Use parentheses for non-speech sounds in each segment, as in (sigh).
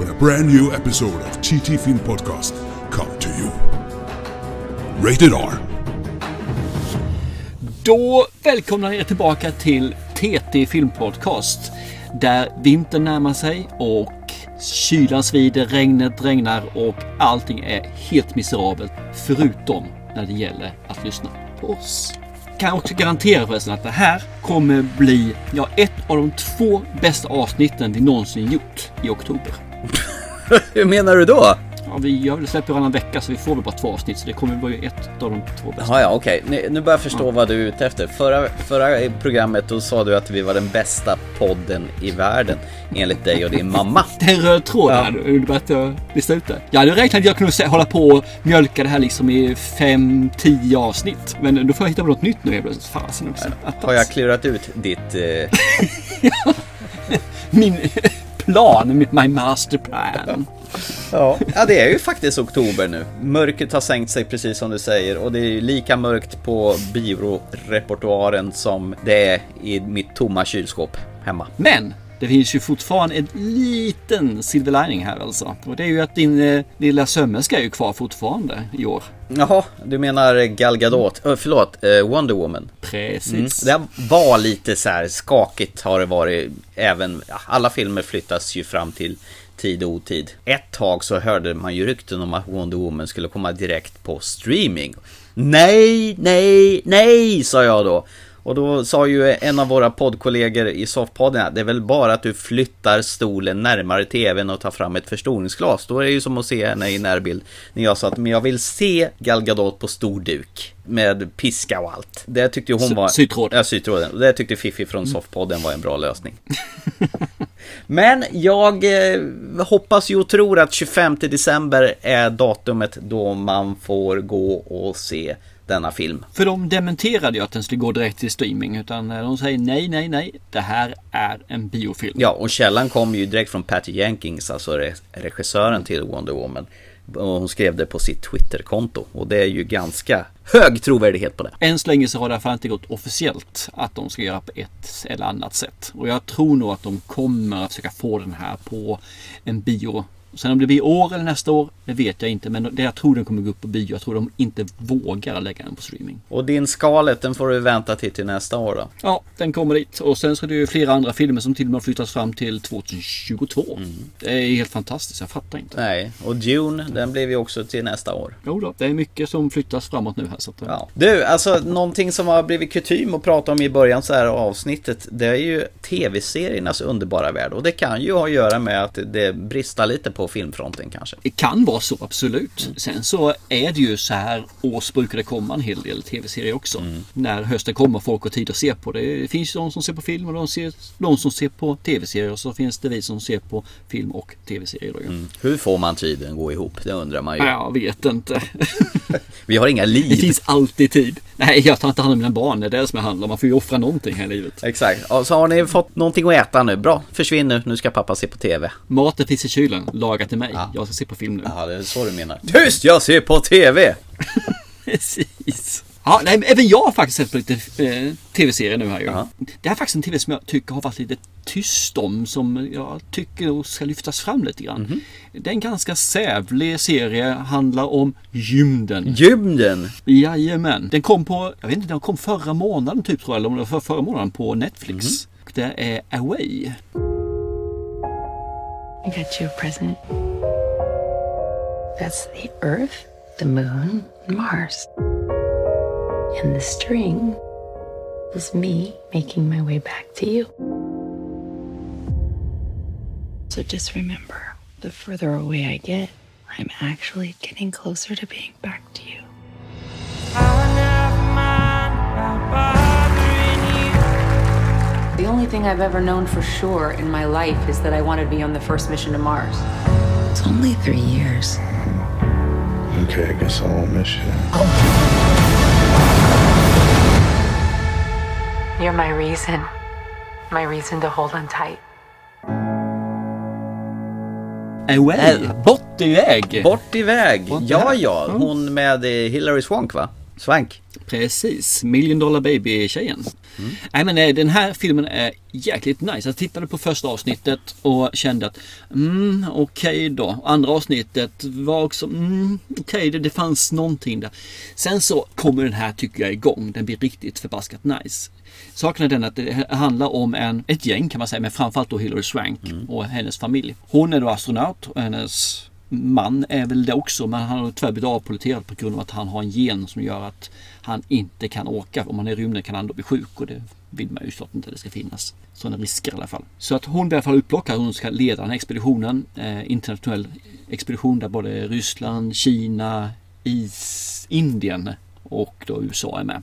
when a brand new episode of TT Film Podcast come to you. Rated R. Då välkomnar er tillbaka till TT Filmpodcast. Där vintern närmar sig och kylan svider, regnet regnar och allting är helt miserabelt. Förutom när det gäller att lyssna på oss. Kan också garantera förresten att det här kommer bli ja, ett av de två bästa avsnitten vi någonsin gjort i oktober. (laughs) Hur menar du då? Ja, vi gör väl släpper varannan vecka så vi får väl bara två avsnitt så det kommer vara ett av de två bästa. Ja, ja, okej. Nu, nu börjar jag förstå vad du är ute efter. Förra, förra programmet då sa du att vi var den bästa podden i världen enligt dig och din mamma. (laughs) Det är en röd tråd här. Du har börjat lista ut det. Jag hade räknat att jag kunde hålla på och mjölka det här liksom i fem, tio avsnitt. Men då får jag hitta på något nytt nu helt plötsligt. Fasen också. Har jag klurat ut ditt... Eh... (laughs) Min plan, my master plan. Ja. ja, det är ju faktiskt oktober nu. Mörkret har sänkt sig precis som du säger och det är lika mörkt på biorepertoaren som det är i mitt tomma kylskåp hemma. Men det finns ju fortfarande en liten silver lining här alltså. Och det är ju att din eh, lilla sömmerska är ju kvar fortfarande i år. Jaha, du menar Gal Gadot, uh, förlåt, eh, Wonder Woman. Precis. Det var lite så här skakigt har det varit även, alla filmer flyttas ju fram till tid och otid. Ett tag så hörde man ju rykten om att Wonder Woman skulle komma direkt på streaming. Nej, nej, nej, sa jag då. Och då sa ju en av våra poddkollegor i soffpodden, det är väl bara att du flyttar stolen närmare tvn och tar fram ett förstoringsglas. Då är det ju som att se henne i närbild. När jag sa att men jag vill se Gal Gadot på stor duk. Med piska och allt. Det tyckte hon var... sytråd. Ja, sytråden. Det tyckte Fifi från soffpodden var en bra lösning. (laughs) Men jag eh, hoppas ju och tror att 25 december är datumet då man får gå och se denna film. För de dementerade ju att den skulle gå direkt till streaming. Utan eh, de säger nej, nej, nej. Det här är en biofilm. Ja, och källan kom ju direkt från Patty Jenkins, alltså re- regissören till Wonder Woman. Hon skrev det på sitt Twitterkonto. Och det är ju ganska hög trovärdighet på det. Än så länge så har det i inte gått officiellt att de ska göra på ett eller annat sätt. Och jag tror nog att de kommer att försöka få den här på en bio. Sen om det blir i år eller nästa år, det vet jag inte. Men det jag tror den kommer gå upp på bio. Jag tror de inte vågar lägga den på streaming. Och din skalet, den får du vänta till till nästa år då. Ja, den kommer dit. Och sen så är det ju flera andra filmer som till och med har flyttats fram till 2022. Det är helt fantastiskt, jag fattar inte. Nej, och Dune, den blev ju också till nästa år. Jo då, det är mycket som flyttas framåt nu här. Så att, Ja. Du, alltså någonting som har blivit kutym att prata om i början så här av avsnittet Det är ju tv-seriernas underbara värld och det kan ju ha att göra med att det bristar lite på filmfronten kanske Det kan vara så, absolut. Sen så är det ju så här års brukar det komma en hel del tv-serier också. När hösten kommer folk har tid att se på det. Det finns de som ser på film och de, ser, de som ser på tv-serier. Och så finns det vi som ser på film och tv-serier. Ju. Hur får man tiden gå ihop? Det undrar man ju Ja, Jag vet inte. (laughs) Vi har inga Det liv finns alltid tid. Nej, jag tar inte hand om mina barn. Det är det som det handlar. Man får ju offra någonting här i livet. Exakt, så har ni fått någonting att äta nu? Bra, försvinn nu, nu ska pappa se på tv Maten finns i kylen. Laga till mig. Jag ska se på film nu. Ja, det är så du menar Tyst, jag ser på tv! (laughs) Precis. Ja, nej, även jag har faktiskt sett på lite eh, tv-serier nu här ju. Ja. Det här är faktiskt en tv som jag tycker har varit lite tyst om. Som jag tycker ska lyftas fram lite grann. Mhm. Det är en ganska sävlig serie. Handlar om gymden. Gymden! Jajamän. Den kom på, jag vet inte, den kom förra månaden typ tror jag. Eller om det var för, förra månaden på Netflix. Mhm. Och Det är Away. I got you a present. That's the Earth, the Moon, Mars. And the string is me making my way back to you. So just remember the further away I get, I'm actually getting closer to being back to you. The only thing I've ever known for sure in my life is that I wanted to be on the first mission to Mars. It's only three years. Okay, I guess I won't miss you. You're my reason. My reason to hold on tight. Away! Äh. Bort iväg! Bort iväg! Bort ja, ja, hon med eh, Hillary Swank va? Swank. Precis, Million Dollar Baby-tjejen. Nej men eh, den här filmen är jäkligt nice. Jag tittade på första avsnittet och kände att mm, okej då. Andra avsnittet var också mm, okej, det, det fanns någonting där. Sen så kommer den här tycker jag igång. Den blir riktigt förbaskat nice. Saken är den att det handlar om en, ett gäng kan man säga, men framförallt då Hillary Swank och hennes familj. Hon är då astronaut och hennes man är väl det också men han har tyvärr blivit avpoliterad på grund av att han har en gen som gör att han inte kan åka. Om han är i rymden kan han då bli sjuk och det vill man ju såklart inte att det ska finnas. Sådana risker i alla fall. Så att hon blir i alla fall upplockad. Hon ska leda den här expeditionen. Eh, internationell expedition där både Ryssland, Kina, Is, Indien och då USA är med.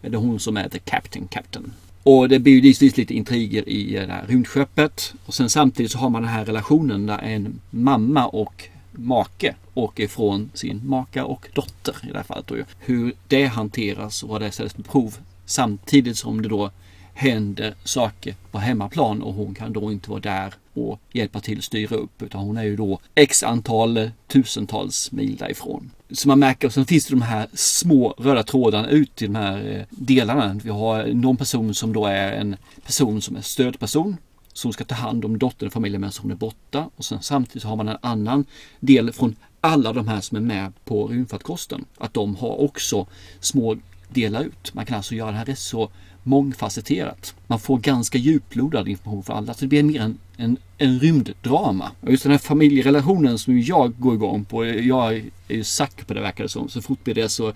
Det är hon som är the captain captain. Och det blir ju givetvis lite intriger i det här rymdskeppet. Och sen samtidigt så har man den här relationen där en mamma och make och ifrån sin maka och dotter i det här fallet. Då. Hur det hanteras och vad det ställs på prov. Samtidigt som det då händer saker på hemmaplan och hon kan då inte vara där och hjälpa till att styra upp utan hon är ju då x antal tusentals mil därifrån. Så man märker, och sen finns det de här små röda trådarna ut i de här eh, delarna. Vi har någon person som då är en person som är stödperson som ska ta hand om dottern och familjen medan hon är borta. Och sen samtidigt så har man en annan del från alla de här som är med på rymdfartkosten. Att de har också små delar ut. Man kan alltså göra den här rätt så mångfacetterat. Man får ganska djuplodad information för alla. Så det blir mer en, en, en rymddrama. Och just den här familjerelationen som jag går igång på. Jag är ju sack på det verkar det som. Så fort blir det så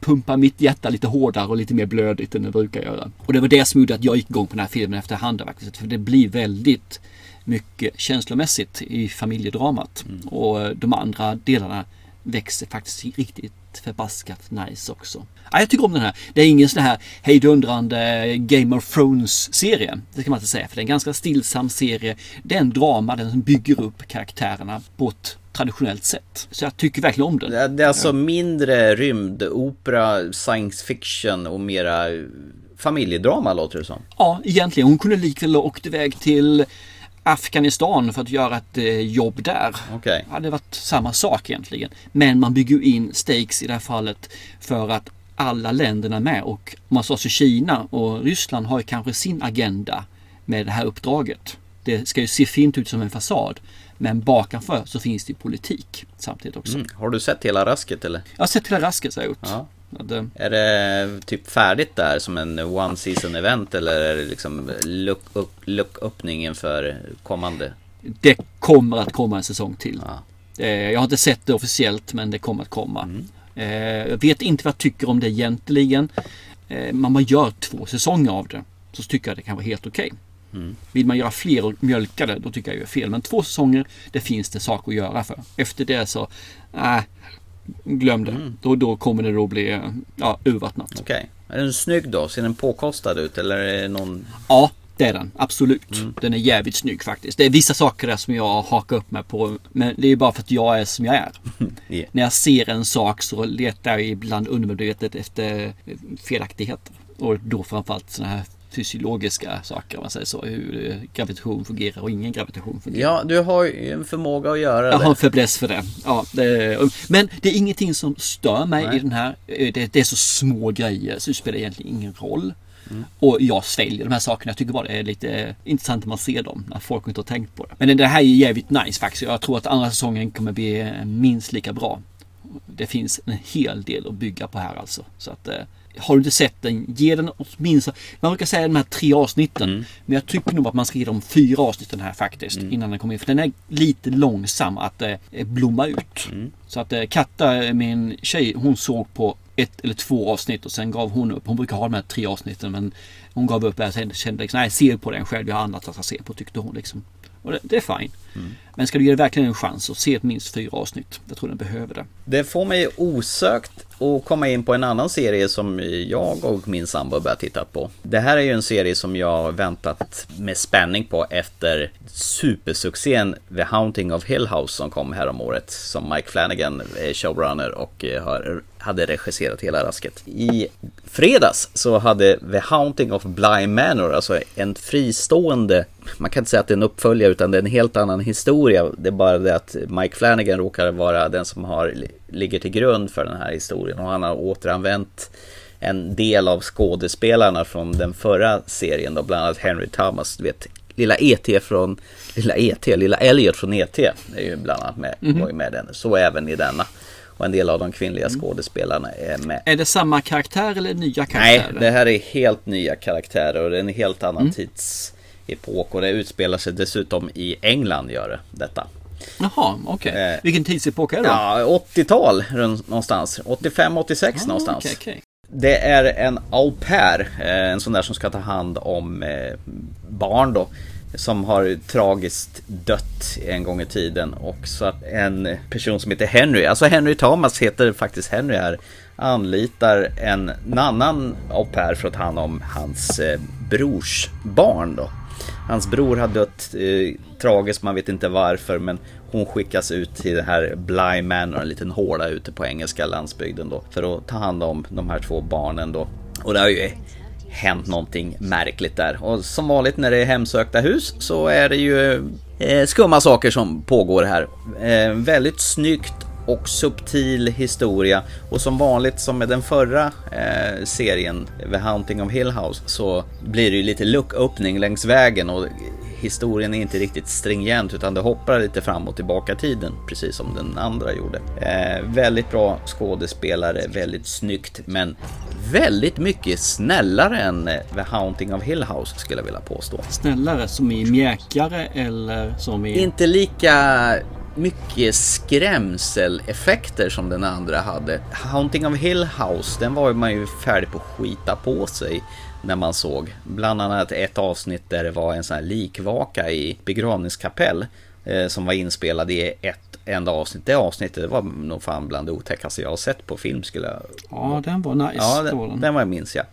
pumpar mitt hjärta lite hårdare och lite mer blödigt än det brukar göra. Och det var det som gjorde att jag gick igång på den här filmen efterhand. Faktiskt. För det blir väldigt mycket känslomässigt i familjedramat. Och de andra delarna växer faktiskt riktigt förbaskat nice också. Ja, jag tycker om den här. Det är ingen sån här hejdundrande Game of Thrones serie. Det kan man inte säga för det är en ganska stillsam serie. Det är en drama, den som bygger upp karaktärerna på ett traditionellt sätt. Så jag tycker verkligen om den. Det det är alltså mindre rymdopera, science fiction och mera familjedrama låter det som. Ja, egentligen. Hon kunde likväl ha åkt iväg till Afghanistan för att göra ett eh, jobb där. Okej. hade varit samma sak egentligen. Men man bygger in stakes i det här fallet för att alla länderna är med och om man så Kina och Ryssland har ju kanske sin agenda med det här uppdraget. Det ska ju se fint ut som en fasad. Men bakanför så finns det politik samtidigt också. Mm. Har du sett hela rasket eller? Jag har sett hela Raskes har jag gjort. Ja. Eh, Är det typ färdigt där som en one season event eller är det liksom look upp, look öppning inför kommande? Det kommer att komma en säsong till. Ja. Eh, Jag har inte sett det officiellt men det kommer att komma. Mm. Eh, Jag vet inte vad jag tycker om det egentligen. Eh, Men man gör två säsonger av det. Så tycker jag det kan vara helt okej. Mm. Vill man göra fler och mjölka det, då tycker jag det är fel. Men två säsonger, det finns det sak att göra för. Efter det så, nej, glöm det. Mm. Då, då kommer det då bli ja, urvattnat. Okej. Är den snygg då? Ser den påkostad ut eller är det någon? Ja, det är den. Absolut. Mm. Den är jävligt snygg faktiskt. Det är vissa saker där som jag hakar upp mig på. Men det är bara för att jag är som jag är. (laughs) Yeah. När jag ser en sak så letar jag ibland undermedvetet efter felaktigheter. Och då framförallt sådana här fysiologiska saker, om man säger så. Hur gravitation fungerar och ingen gravitation fungerar. Ja, du har ju en förmåga att göra Jag har en det. fäbless för det. Ja, det. Men det är ingenting som stör mig Nej. i den här. Eh, Det, det är så små grejer så det spelar egentligen ingen roll. Och jag sväljer de här sakerna. Jag tycker bara det är lite intressant när man ser dem. När folk inte har tänkt på det. Men det här är jävligt nice faktiskt. Jag tror att andra säsongen kommer bli eh, minst lika bra. Det finns en hel del att bygga på här alltså. Så att eh, har du inte sett den, ge den åtminstone, man brukar säga de här tre avsnitten. Men jag tycker nog att man ska ge dem fyra avsnitten här faktiskt. Innan den kommer in. För den är lite långsam att eh, blomma ut. Så att eh, Katta, min tjej, hon såg på ett eller två avsnitt och sen gav hon upp. Hon brukar ha de här tre avsnitten men hon gav upp och kände liksom, nej se på den själv, jag har annat att se på tyckte hon liksom. Och det, det är fine. Men ska du ge det verkligen en chans så se minst fyra avsnitt. Jag tror den behöver det. Det får mig osökt att komma in på en annan serie som jag och min sambo börjat titta på. Det här är ju en serie som jag väntat med spänning på efter supersuccén The Haunting of Hill House som kom här om året. Som Mike Flanagan är showrunner och har, hade regisserat hela rasket. I fredags så hade The Haunting of Bly Manor, alltså en fristående, man kan inte säga att det är en uppföljare utan det är en helt annan historia. Det är bara det att Mike Flanagan råkar vara den som har, ligger till grund för den här historien och han har återanvänt en del av skådespelarna från den förra serien då, bland annat Henry Thomas, du vet, lilla ET från, lilla ET, lilla Elliot från ET är ju bland annat med, mm -hmm. var ju med den, så även i denna. Och en del av de kvinnliga mm. skådespelarna är med. Är det samma karaktär eller nya karaktärer? Nej, det här är helt nya karaktärer och det är en helt annan mm. tidsepok. Och det utspelar sig dessutom i England gör det, detta. Jaha, okej. Okay. Eh, Vilken tidsepok är det då? Ja, 80-tal någonstans. 85-86 ah, någonstans. Okay, okay. Det är en au pair, eh, en sån där som ska ta hand om eh, barn då som har tragiskt dött en gång i tiden och så att en person som heter Henry, alltså Henry Thomas heter faktiskt Henry här, anlitar en, en annan au pair för att ta hand om hans eh, brors barn då. Hans bror har dött eh, tragiskt, man vet inte varför, men hon skickas ut till det här Bly Manor, en liten håla ute på engelska landsbygden då, för att ta hand om de här två barnen då. Och det är ju hänt någonting märkligt där. Och som vanligt när det är hemsökta hus så är det ju eh, skumma saker som pågår här. Eh, väldigt snyggt och subtil historia. Och som vanligt som med den förra eh, serien, The Hunting of Hill House, så blir det ju lite lucköppning längs vägen och historien är inte riktigt stringent utan det hoppar lite fram och tillbaka tiden, precis som den andra gjorde. Eh, väldigt bra skådespelare, väldigt snyggt, men väldigt mycket snällare än eh, The Haunting of Hill House skulle jag vilja påstå. Snällare som i mjäkare eller som i... Inte lika mycket skrämseleffekter som den andra hade. Haunting of Hill House, den var man ju färdig på att skita på sig när man såg. Bland annat ett avsnitt där det var en sån här likvaka i begravningskapell eh, som var inspelad i ett enda avsnitt. Det avsnittet var nog fan bland det otäckaste jag har sett på film skulle jag... Ja, den var nice. Ja, den, den var minns jag.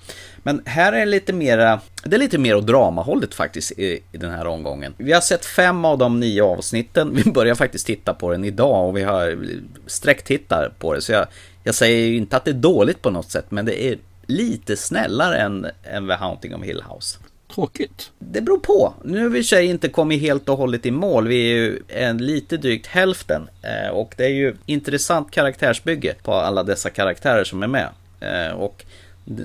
Men här är lite mera, det är lite mer åt dramahållet faktiskt i, i den här omgången. Vi har sett fem av de nio avsnitten. Vi börjar faktiskt titta på den idag och vi har sträcktittar på det. Så jag, jag säger ju inte att det är dåligt på något sätt, men det är lite snällare än, än The Haunting of Hill House. Tråkigt. Det beror på. Nu har vi sig inte kommit helt och hållet i mål. Vi är ju en lite drygt hälften. Eh, och det är ju intressant karaktärsbygge på alla dessa karaktärer som är med. Eh, och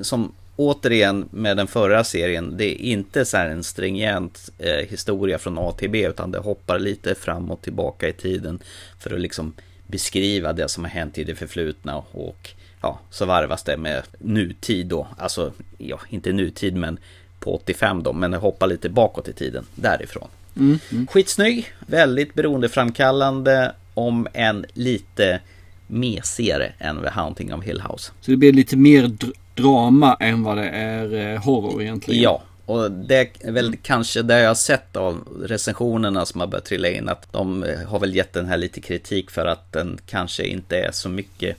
som återigen med den förra serien, det är inte så här en stringent eh, historia från A till B utan det hoppar lite fram och tillbaka i tiden för att liksom beskriva det som har hänt i det förflutna och ja, så varvas det med nutid då, alltså ja, inte nutid men på 85 då, men det hoppar lite bakåt i tiden därifrån. Mm, mm. Skitsnygg, väldigt beroendeframkallande om en lite mesigare än The Haunting of Hill House. Så det blir lite mer drama än vad det är eh, horror egentligen? Ja, och det är väl kanske det jag har sett av recensionerna som har börjat trilla in att de har väl gett den här lite kritik för att den kanske inte är så mycket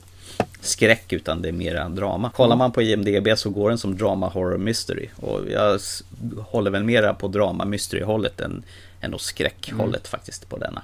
skräck utan det är mera drama. Kollar man på IMDB så går den som drama horror mystery och jag håller väl mera på drama mystery hållet än, än skräckhållet mm. faktiskt på denna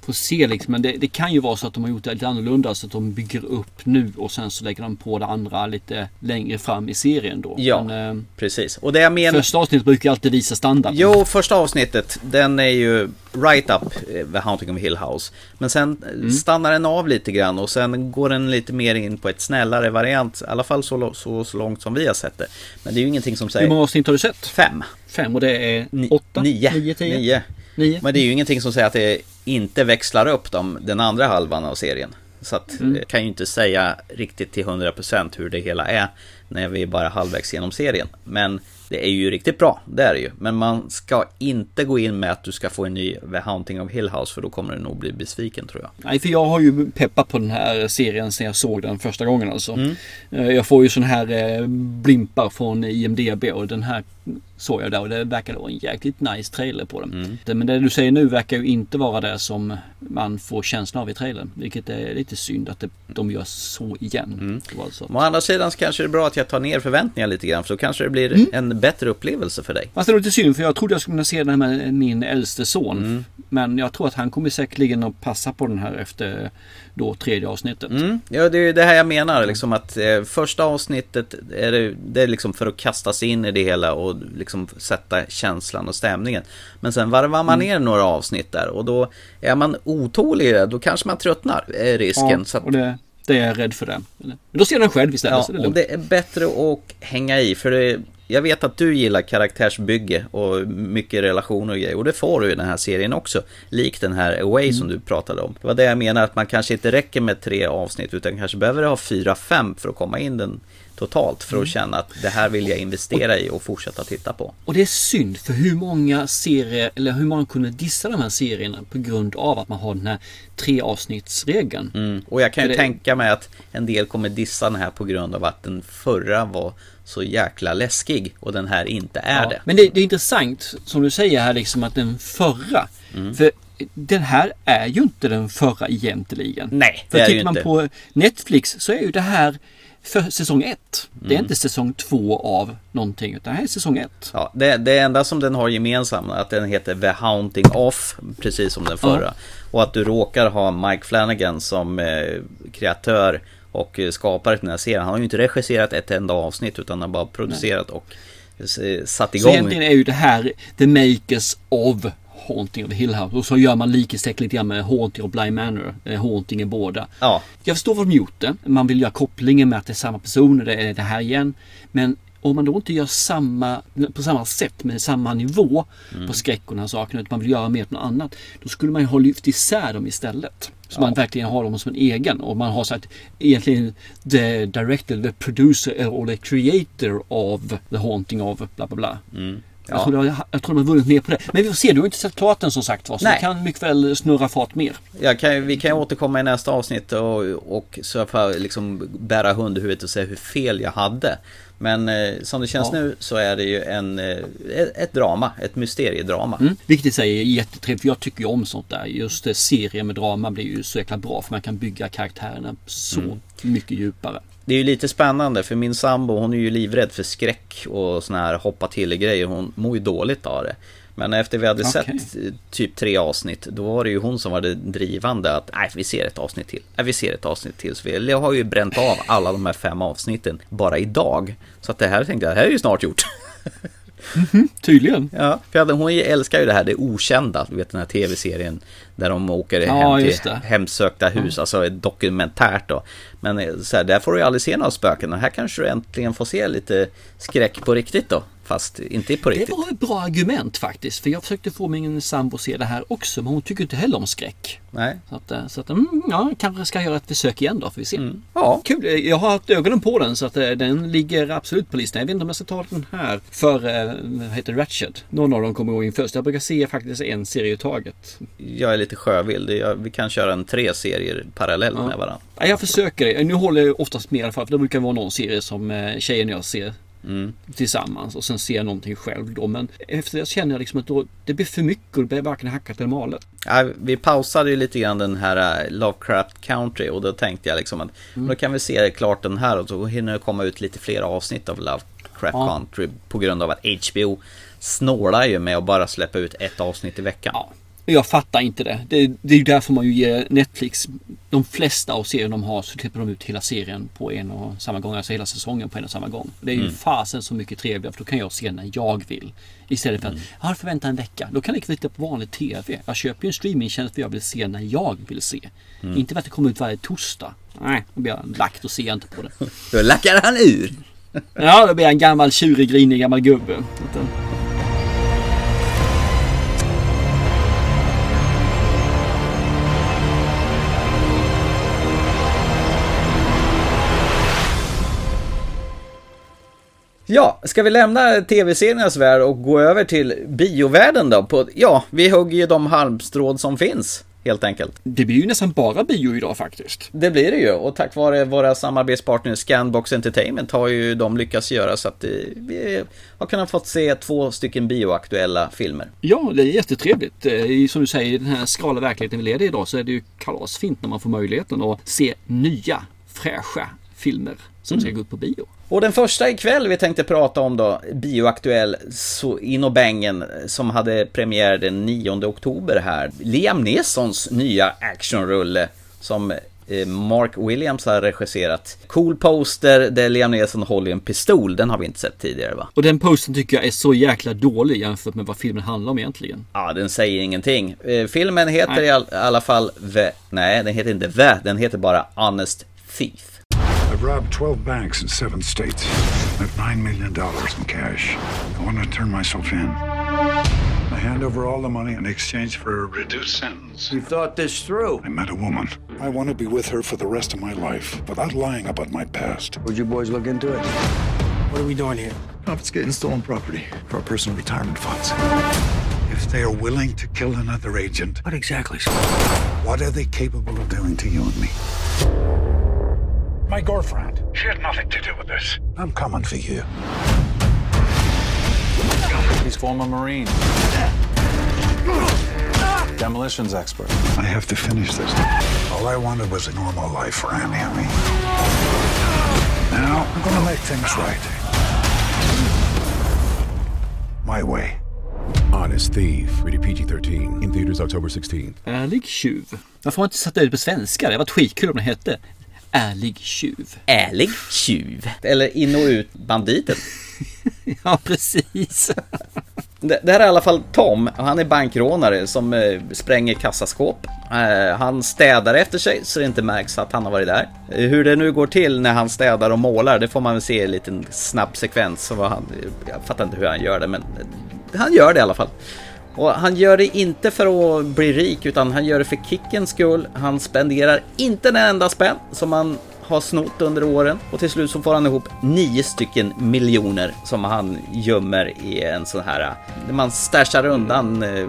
får se liksom. Men det, det, kan ju vara så att de har gjort det lite annorlunda. Så att de bygger upp nu och sen så lägger de på det andra lite längre fram i serien då. Ja, men, eh, precis. Och det jag menar... Första avsnittet brukar alltid visa standard. Jo, första avsnittet den är ju right up The Haunting of Hill House. Men sen mm. stannar den av lite grann och sen går den lite mer in på ett snällare variant. I alla fall så, så, så långt som vi har sett det. Men det är ju ingenting som säger... Hur många avsnitt har du sett? Fem. Fem och det är åtta? Nio. Nio, tio? Nio. Nio. Men det är ju ingenting som säger att det inte växlar upp dem, den andra halvan av serien. Så att mm. jag kan ju inte säga riktigt till 100% hur det hela är när vi är bara halvvägs genom serien. Men det är ju riktigt bra, det är det ju. Men man ska inte gå in med att du ska få en ny The Haunting of Hill House för då kommer du nog bli besviken tror jag. Nej, för jag har ju peppat på den här serien sen jag såg den första gången alltså. Eh, Jag får ju sån här eh, blimpar från IMDB och den här såg jag där och det verkar vara en jäkligt nice trailer på den. Det- Men det du säger nu verkar ju inte vara det som man får känslan av i trailern. Vilket är lite synd att det, de gör så igen. Var alltså. Å andra sidan så kanske det är bra att jag tar ner förväntningar lite grann för då kanske det blir en bättre upplevelse för dig. Fast det är lite synd för jag trodde jag skulle kunna se den med min äldste son. Men jag tror att han kommer säkerligen att passa på den här efter då tredje avsnittet. Mm. Ja, det är det här jag menar, liksom att eh, första avsnittet är det, det är liksom för att kasta sig in i det hela och liksom sätta känslan och stämningen. Men sen varvar man ner några avsnitt där och då är man otålig, då kanske man tröttnar, är risken. Ja, så att, och det, det är jag rädd för det. Men då ser den själv istället. ja, så det är och lugnt. det är bättre att hänga i, för det, jag vet att du gillar karaktärsbygge och mycket relationer och grejer. Och det får du i den här serien också. Likt den här Away som du pratade om. Det var det jag menar, att man kanske inte räcker med tre avsnitt utan kanske behöver ha fyra, fem för att komma in den totalt. För att känna att det här vill jag investera i och fortsätta titta på. Och det är synd för hur många serier, eller hur många kunde dissa de här serierna på grund av att man har den här tre avsnittsregeln. Mm. Och jag kan ju För det- tänka mig att en del kommer dissa den här på grund av att den förra var så jäkla läskig och den här inte är Ja, det. Men det, det är intressant som du säger här liksom att den förra. Mm. För den här är ju inte den förra egentligen. Nej, För det är tittar ju man inte. på Netflix så är ju det här för säsong ett. Det är Mm. inte säsong två av någonting utan det här är säsong ett. Ja, det, det enda som den har gemensamt är att den heter The Haunting Off, precis som den förra. Och att du råkar ha Mike Flanagan som eh, kreatör och eh, skapare till den här serien. Han har ju inte regisserat ett enda avsnitt utan han har bara producerat och eh, satt Så igång. egentligen är ju det här the makers of Haunting of Hill House. Och så gör man likhetstecken lite grann med Haunting of Bly Manor. Eh, Haunting är båda. Ja, Jag förstår vad de gjort det. Man vill göra kopplingen med att det är samma personer, det är det här igen. Men om man då inte gör samma, på samma sätt med samma nivå på skräck och den här saken, utan man vill göra mer på något annat. Då skulle man ju ha lyft isär dem istället. Så man verkligen har dem som en egen. Och man har sagt egentligen the director, the producer or the creator of the haunting of bla bla bla. Jag, Ja. tror de, har- jag tror de har vunnit mer på det. Men vi får se, du har inte sett klart den som sagt var. Så Nej. det kan mycket väl snurra fart mer. jag kan, vi kan återkomma i nästa avsnitt och, och så får liksom bära hund i huvudet och säga hur fel jag hade. Men eh, som det känns Ja. nu så är det ju en, eh, ett, drama, ett mysteriedrama. Mm. Vilket i sig är jättetrevligt för jag tycker ju om sånt där. Just det, serier med drama blir ju så jäkla bra för man kan bygga karaktärerna så Mm. mycket djupare. Det är ju lite spännande för min sambo hon är ju livrädd för skräck och såna här hoppa till grejer. Hon mår ju dåligt av det. Men efter vi hade Okej. sett eh, typ tre avsnitt då var det ju hon som var det drivande att nej vi ser ett avsnitt till. Nej vi ser ett avsnitt till. Så vi, har ju bränt av alla de här fem avsnitten bara idag. Så att det här tänkte jag, det här är ju snart gjort. (laughs) Tydligen. Ja, för hon älskar ju det här, det okända, du vet den här tv-serien där de åker Ja, hem till hemsökta hus, alltså ett dokumentärt då. Men eh, så här, där får du ju aldrig se några spöken, och här kanske du äntligen får se lite skräck på riktigt då, fast inte på Det riktigt. var ett bra argument faktiskt. För jag försökte få min sambo att se det här också. Men hon tycker inte heller om skräck. Nej. Så att, eh, så att mm, ja, kanske ska göra ett försök igen då. Får vi se. Ja, Kul, Eh, jag har haft ögonen på den så att eh, den ligger absolut på listan. Jag vet inte om jag ska ta den här för, vad heter det, Ratched. Någon av dem kommer gå in först. Jag brukar se faktiskt en serie i taget. jag är lite sjövild, Jag- vi kan köra en tre serier parallellt med varandra. Ja, jag försöker det. Nu håller jag oftast med i alla fall. För det brukar vara någon serie som tjejen och jag ser tillsammans. Och sen ser någonting själv då. Men efter det känner jag liksom att då, det blir för mycket och det blir varken hackat eller malet. Ja, vi pausade ju lite grann den här eh, Lovecraft Country och då tänkte jag liksom att Mm. då kan vi se klart den här och så hinner det komma ut lite fler avsnitt av Lovecraft Ja. Country på grund av att HBO snålar ju med att bara släppa ut ett avsnitt i veckan. Ja, jag fattar inte det. det. Det är ju därför man ju ger Netflix de flesta av serierna de har så klipper de ut hela serien på en och samma gång. Alltså hela säsongen på en och samma gång. Det är ju fasen så mycket trevligare för då kan jag se när jag vill. Istället för att jag har förväntat en vecka. Då kan jag titta på vanlig TV. Jag köper ju en streamingtjänst för jag vill se när jag vill se. Inte för att det kommer ut varje torsdag. Nej, då blir jag lagt och ser jag inte på det. (laughs) Då lackar han ur! Ja, då blir jag en gammal tjurig, grinig gammal gubbe. Ja, ska vi lämna tv-seriernas värld och gå över till biovärlden då? På, ja, vi hugger ju de halmstråd som finns. Helt enkelt. Det blir ju nästan bara bio idag faktiskt. Det blir det ju och tack vare våra samarbetspartners Scanbox Entertainment har ju de lyckats göra så att vi har kunnat fått se två stycken bioaktuella filmer. Ja, det är jättetrevligt. Som du säger, i den här skrala verkligheten vi lever i idag så är det ju kalasfint när man får möjligheten att se nya fräscha filmer som ska mm. gå upp på bio. Och den första ikväll vi tänkte prata om då, bioaktuell så in och bängen som hade premiär den 9 oktober här. Liam Neesons nya actionrulle som eh, Mark Williams har regisserat. Cool poster där Liam Neeson håller en pistol. Den har vi inte sett tidigare va? Och den postern tycker jag är så jäkla dålig jämfört med vad filmen handlar om egentligen. Ja, den säger ingenting. Eh, filmen heter nej. i alla fall The... Nej, den heter inte The. Den heter bara Honest Thief. I've robbed 12 banks in seven states. With $9 million in cash. I want to turn myself in. I hand over all the money in exchange for a reduced sentence. You thought this through. I met a woman. I want to be with her for the rest of my life without lying about my past. Would you boys look into it? What are we doing here? Confiscating stolen property for our personal retirement funds. If they are willing to kill another agent, what exactly? What are they capable of doing to you and me? My girlfriend. She had nothing to do with this. I'm coming for you. He's former Marine. Demolitions expert. I have to finish this. All I wanted was a normal life for Annie and me. Now, I'm gonna make things right. My way. Honest Thief, rated PG-13, in theaters October 16. Ärlig äh, tjuv. Varför har man inte satt det på svenska? Det hade varit skitkul om det hette Ärlig tjuv. Ärlig tjuv. Eller in och ut banditen. (laughs) ja, precis. Det, det, här är i alla fall Tom. Han är bankrånare som eh, spränger kassaskåp. Eh, han städar efter sig så det inte märks att han har varit där. Eh, hur det nu går till när han städar och målar, det får man väl se i en liten snabb sekvens. Så han, jag fattar inte hur han gör det, men han gör det i alla fall. Och han gör det inte för att bli rik utan han gör det för kickens skull. Han spenderar inte en enda spänn som han har snott under åren och till slut så får han ihop nio stycken miljoner som han gömmer i en sån här, man stashar undan eh,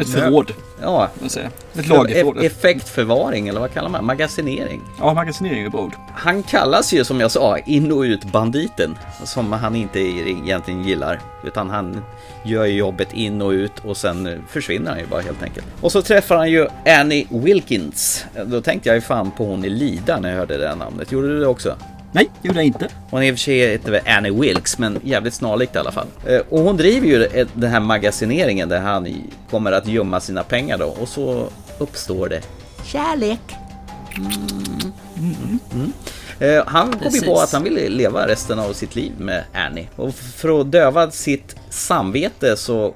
ett förråd. Ja. Ett lagerförråd. Effektförvaring eller vad kallar man Magasinering. Ja, magasinering är bra ord. Han kallas ju som jag sa in och ut banditen. Som han inte egentligen gillar. Utan han gör jobbet in och ut och sen försvinner han ju bara helt enkelt. Och så träffar han ju Annie Wilkins. Då tänkte jag ju fan på hon i Lida när jag hörde det namnet. Gjorde du det också? Nej, det gjorde jag inte. Hon är i och för sig heter väl Annie Wilkes, men jävligt snarlikt i alla fall. Eh, och hon driver ju den här magasineringen där han kommer att gömma sina pengar då. Och så uppstår det kärlek. Mm. Mm. Mm. Eh, han kom ju på att han ville leva resten av sitt liv med Annie. Och för att döva sitt samvete så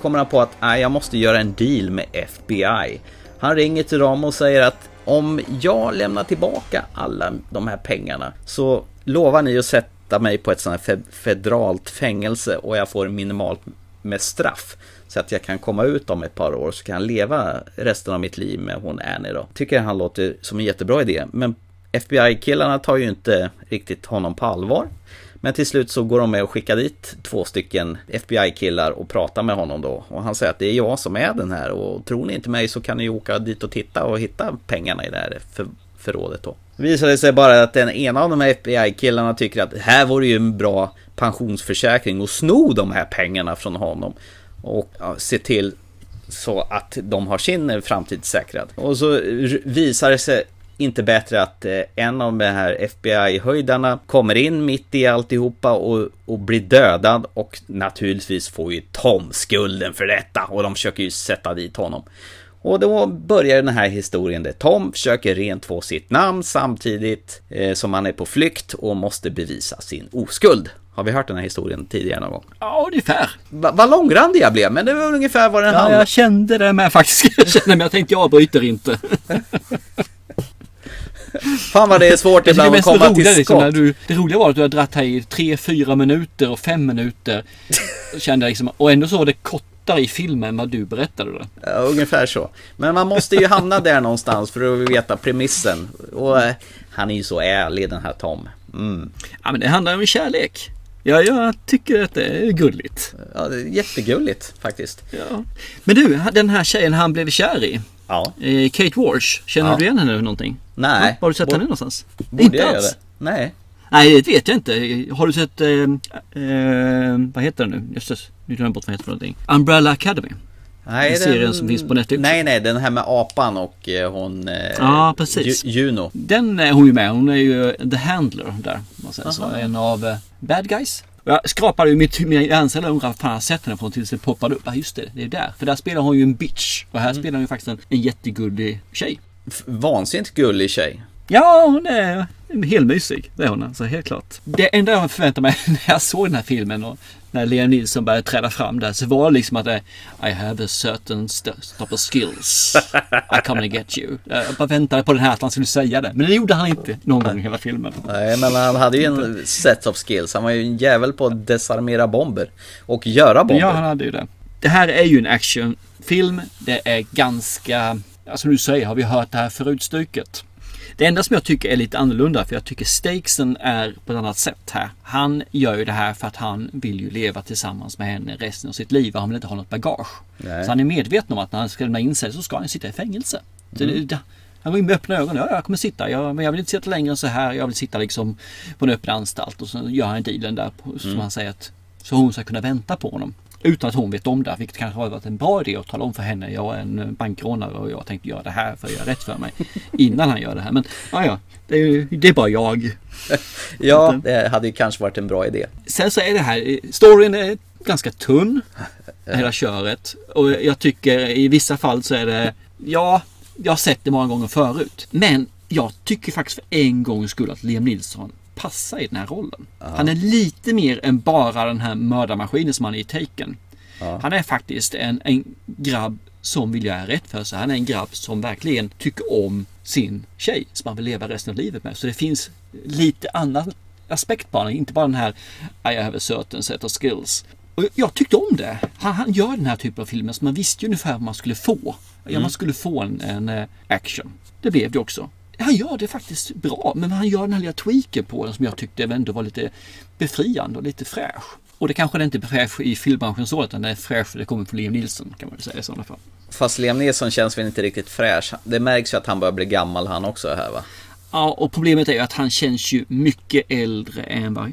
kommer han på att jag måste göra en deal med FBI. Han ringer till dem och säger att om jag lämnar tillbaka alla de här pengarna så lovar ni att sätta mig på ett sånt här federalt fängelse och jag får minimalt med straff. Så att jag kan komma ut om ett par år så kan jag leva resten av mitt liv med hon Annie då. Tycker han låter som en jättebra idé. Men FBI-killarna tar ju inte riktigt honom på allvar. Men till slut så går de med och skickar dit två stycken FBI-killar och pratar med honom då. Och han säger att det är jag som är den här och tror ni inte mig så kan ni åka dit och titta och hitta pengarna i det här för, förrådet då. Det visade sig bara att den ena av de här FBI-killarna tycker att det här vore ju en bra pensionsförsäkring och sno de här pengarna från honom. Och ja, se till så att de har sin framtid säkrad. Och så visar det sig inte bättre att eh, en av de här FBI-höjdarna kommer in mitt i alltihopa och, och blir dödad och naturligtvis får ju Tom skulden för detta och de försöker ju sätta dit honom. Och då börjar den här historien där Tom försöker rent få sitt namn samtidigt eh, som han är på flykt och måste bevisa sin oskuld. Har vi hört den här historien tidigare någon gång? Ja, ungefär. Va, vad långrandig jag blev, men det var ungefär vad den ja, handlade. Jag kände det med faktiskt. (laughs) Jag kände men jag tänkte jag bryter inte. (laughs) (laughs) Fan vad det är svårt ibland att komma till liksom skott. Du, det roliga var att du har dratt här i tre, fyra minuter och fem minuter. (laughs) Kände jag liksom, och ändå så var det kortare i filmen än vad du berättade. Då. Ja, ungefär så. Men man måste ju hamna där någonstans för att veta premissen. Och eh, han är ju så ärlig den här Tom. Mm. Ja men det handlar om kärlek. Ja, jag tycker att det är gulligt. Ja, det är jättegulligt faktiskt. Ja. Men du, den här tjejen han blev kär i. Ja. eh, Kate Walsh. Känner Ja. du igen henne någonting? Nej. Ja, har du sett Borde- henne någonstans? Borde jag göra det? Nej. Nej, det vet jag inte. Har du sett, eh, eh, vad heter den nu? Jösses, nu glömde jag bort vad heter för någonting. Umbrella Academy. Nej, Den serien som finns på Netflix. Nej, nej, den här med apan och eh, hon... Eh, Ja, precis. Ju, Juno. Den är hon ju med. Hon är ju the handler där. Man säger så. En av eh, bad guys. Och Jag skrapade ju mitt, mina hjärnceller och undrade fan jag sett henne på tills det poppade upp. Ja just det, det är där. För där spelar hon ju en bitch. Och här spelar hon ju faktiskt en, en jättegullig tjej. Vansinnigt gullig tjej. Ja, hon är helt mysig. Det är hon alltså, helt klart. Det enda jag förväntade mig (laughs) när jag såg den här filmen och när Liam Nilsson började träda fram där så var det liksom att det, I have a certain st- stop of skills. I come and get you. Jag bara väntade på den här att han skulle säga det. Men det gjorde han inte någon gång i hela filmen. Nej, men han hade ju en set of skills. Han var ju en jävel på att desarmera bomber. Och göra bomber. Ja, han hade ju det. Det här är ju en actionfilm. Det är ganska, som du säger, har vi hört det här förut stycket. Det enda som jag tycker är lite annorlunda, för jag tycker stakesen är på ett annat sätt här. Han gör ju det här för att han vill ju leva tillsammans med henne resten av sitt liv och han vill inte ha något bagage. Nej. Så han är medveten om att när han ska lämna in sig så ska han sitta i fängelse. Mm. det, han går in med öppna ögon. Ja, jag kommer sitta. Jag, men jag vill inte sitta längre än så här. Jag vill sitta liksom på en öppen anstalt. Och så gör han dealen där. På, som Mm. han säger att så hon ska kunna vänta på honom. Utan att hon vet om det. Vilket kanske har varit en bra idé att tala om för henne. Jag är en bankrånare och jag tänkte göra det här för att göra rätt för mig. (laughs) Innan han gör det här. Men ja, ja. Det är, det är bara jag. (laughs) Ja, det hade ju kanske varit en bra idé. Sen så är det här, storyn är ganska tunn. (laughs) Hela köret. Och jag tycker i vissa fall så är det, ja, jag har sett det många gånger förut. Men jag tycker faktiskt för en gångs skull att Liam Nilsson passar i den här rollen. Han är lite mer än bara den här mördarmaskinen som han är i Taken. Han är faktiskt en, en grabb som vill göra rätt för sig. Han är en grabb som verkligen tycker om sin tjej som han vill leva resten av livet med. Så det finns lite annan aspekt på honom. Inte bara den här I have a certain set of skills. Och jag tyckte om det. Han, han gör den här typen av filmer som man visste ju ungefär vad man skulle få. Ja, man skulle få en, en eh, action. Det blev det också. Han gör det faktiskt bra, men han gör den här lilla tweaken på den som jag tyckte ändå var lite befriande och lite fräsch. Och det kanske det inte är fräsch i filmbranschen så, utan det är fräsch för det kommer från Liam Nilsson kan man väl säga i sådana fall. Fast Liam Neeson känns väl inte riktigt fräsch. Det märks ju att han börjar bli gammal han också här va? Ja, och problemet är ju att han känns ju mycket äldre än vad,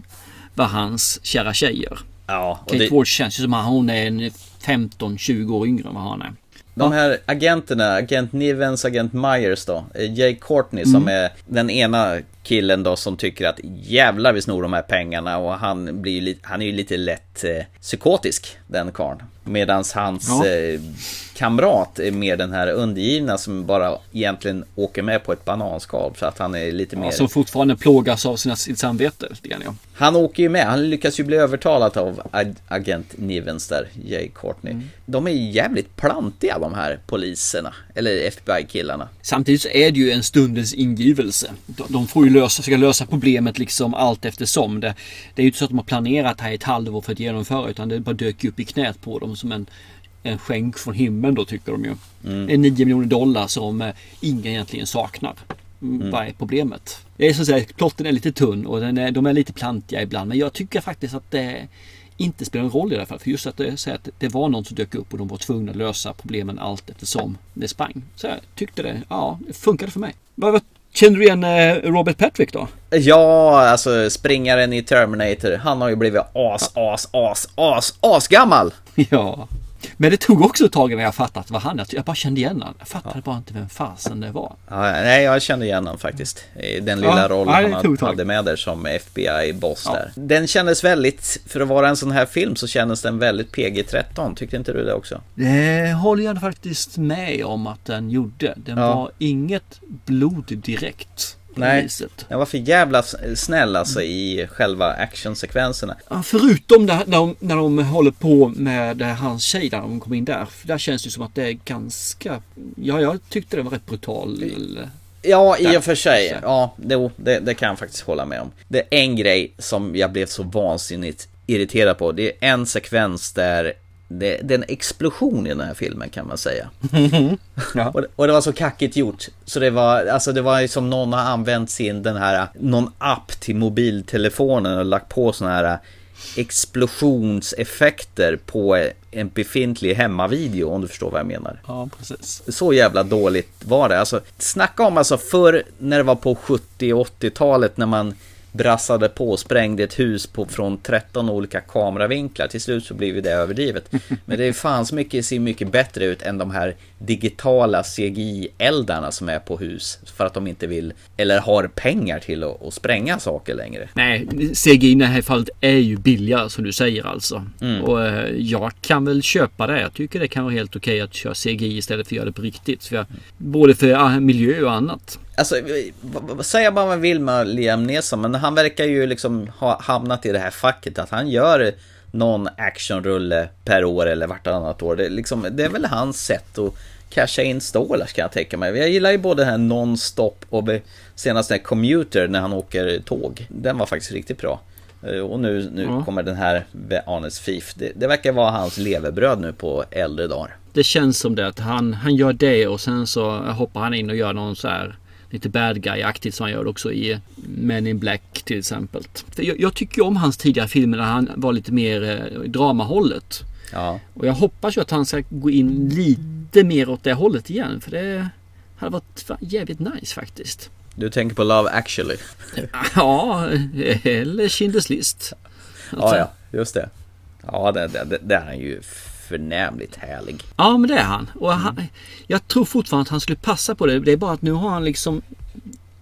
vad hans kära tjej gör. Ja, och Kate det, Walsh känns ju som att hon är en 15-20 år yngre än vad han är. De här agenterna, agent Nivens, agent Myers då. eh, Jay Courtney som Mm. är den ena killen då som tycker att jävlar vi snor de här pengarna och han blir lite, han är ju lite lätt eh, psykotisk den karln. Medans hans Ja. eh, kamrat är mer den här undergivna som bara egentligen åker med på ett bananskal så att han är lite mer Ja, som fortfarande plågas av sina, sitt samvete ja. Han åker ju med, han lyckas ju bli övertalad av ag- agent Nivens där, Jay Courtney. Mm. De är jävligt plantiga de här poliserna, eller FBI-killarna. Samtidigt så är det ju en stundens ingivelse. De, de får ju lösa, försöka lösa problemet liksom allt eftersom. Det, det är ju inte så att de har planerat här i ett halvår för att genomföra utan det bara dök upp i knät på dem som en, en skänk från himlen då tycker de ju. En 9 miljoner dollar som eh, ingen egentligen saknar. Mm. Vad är problemet? Det är så att säga, plotten är lite tunn och är, de är lite plantiga ibland. Men jag tycker faktiskt att det inte spelar en roll i alla fall. För just att det, så att det var någon som dök upp och de var tvungna att lösa problemen allt eftersom det sprang. Så jag tyckte det, ja, det funkade för mig. Vad, känner du igen eh, Robert Patrick då? Ja, alltså springaren i Terminator, han har ju blivit as, as, as, as, as gammal. (laughs) Ja. Men det tog också ett tag innan jag fattat vad han är. Jag bara kände igen honom. Jag fattade bara inte vem fasen det var. Ja, nej, jag kände igen honom faktiskt. Den lilla Ja, rollen ja, det han ett tag. hade med där som FBI-boss Ja. där. Den kändes väldigt, för att vara en sån här film så kändes den väldigt PG-13. Tyckte inte du det också? Det håller jag faktiskt med om att den gjorde. Den Ja. var inget blod direkt. Nej, viset. den var för jävla snäll alltså i själva actionsekvenserna. Ja, förutom där, när, de, när de håller på med eh, hans tjej där de kommer in där. För där känns det som att det är ganska... Ja, jag tyckte det var rätt brutal. Ja, i och för sig. Ja, det, det, det kan jag faktiskt hålla med om. Det är en grej som jag blev så vansinnigt irriterad på. Det är en sekvens där det, det är en explosion i den här filmen kan man säga. (laughs) Ja. Och, det- och det var så kackigt gjort. Så det var, alltså det var som någon har använt sin, den här, någon app till mobiltelefonen och lagt på sån här explosionseffekter på en befintlig hemmavideo om du förstår vad jag menar. Ja, precis. Så jävla dåligt var det. Alltså, snacka om alltså förr när det var på 70 och 80-talet när man brassade på och sprängde ett hus på, från 13 olika kameravinklar. Till slut så blev ju det överdrivet. (laughs) Men det är fan så mycket, ser mycket bättre ut än de här digitala CGI-eldarna som är på hus. För att de inte vill, eller har pengar till att, att spränga saker längre. Nej, CGI i det här fallet är ju billigare som du säger alltså. Mm. Och eh, jag kan väl köpa det. Jag tycker det kan vara helt okej att köra CGI istället för att göra det på riktigt. För jag, både för miljö och annat. Alltså, säga vad man vill med Liam Neeson, men han verkar ju liksom ha hamnat i det här facket att han gör någon actionrulle per år eller vartannat år. Det är, liksom, det är väl hans sätt att casha in stålar ska jag tänka mig. Jag gillar ju både den här Non-Stop och senast den här Commuter när han åker tåg. Den var faktiskt riktigt bra. Eh, Och nu, nu Ja. kommer den här The Honest Thief. Det, det verkar vara hans levebröd nu på äldre dagar. Det känns som det att han, han gör det och sen så hoppar han in och gör någon så här lite bad guy-aktigt som han gör också i Men in Black till exempel. Jag, jag tycker om hans tidigare filmer när han var lite mer eh, dramahållet. Ja, Och jag hoppas ju att han ska gå in lite mer åt det hållet igen. För det hade varit jävligt nice faktiskt. du tänker på Love actually. (laughs) Ja, eller Schindler's list. Ja, ja, just det. Ja, det, det, det, det är han ju förnämligt härlig. Ja, men det är han. Och han, jag tror fortfarande att han skulle passa på det. Det är bara att nu har han liksom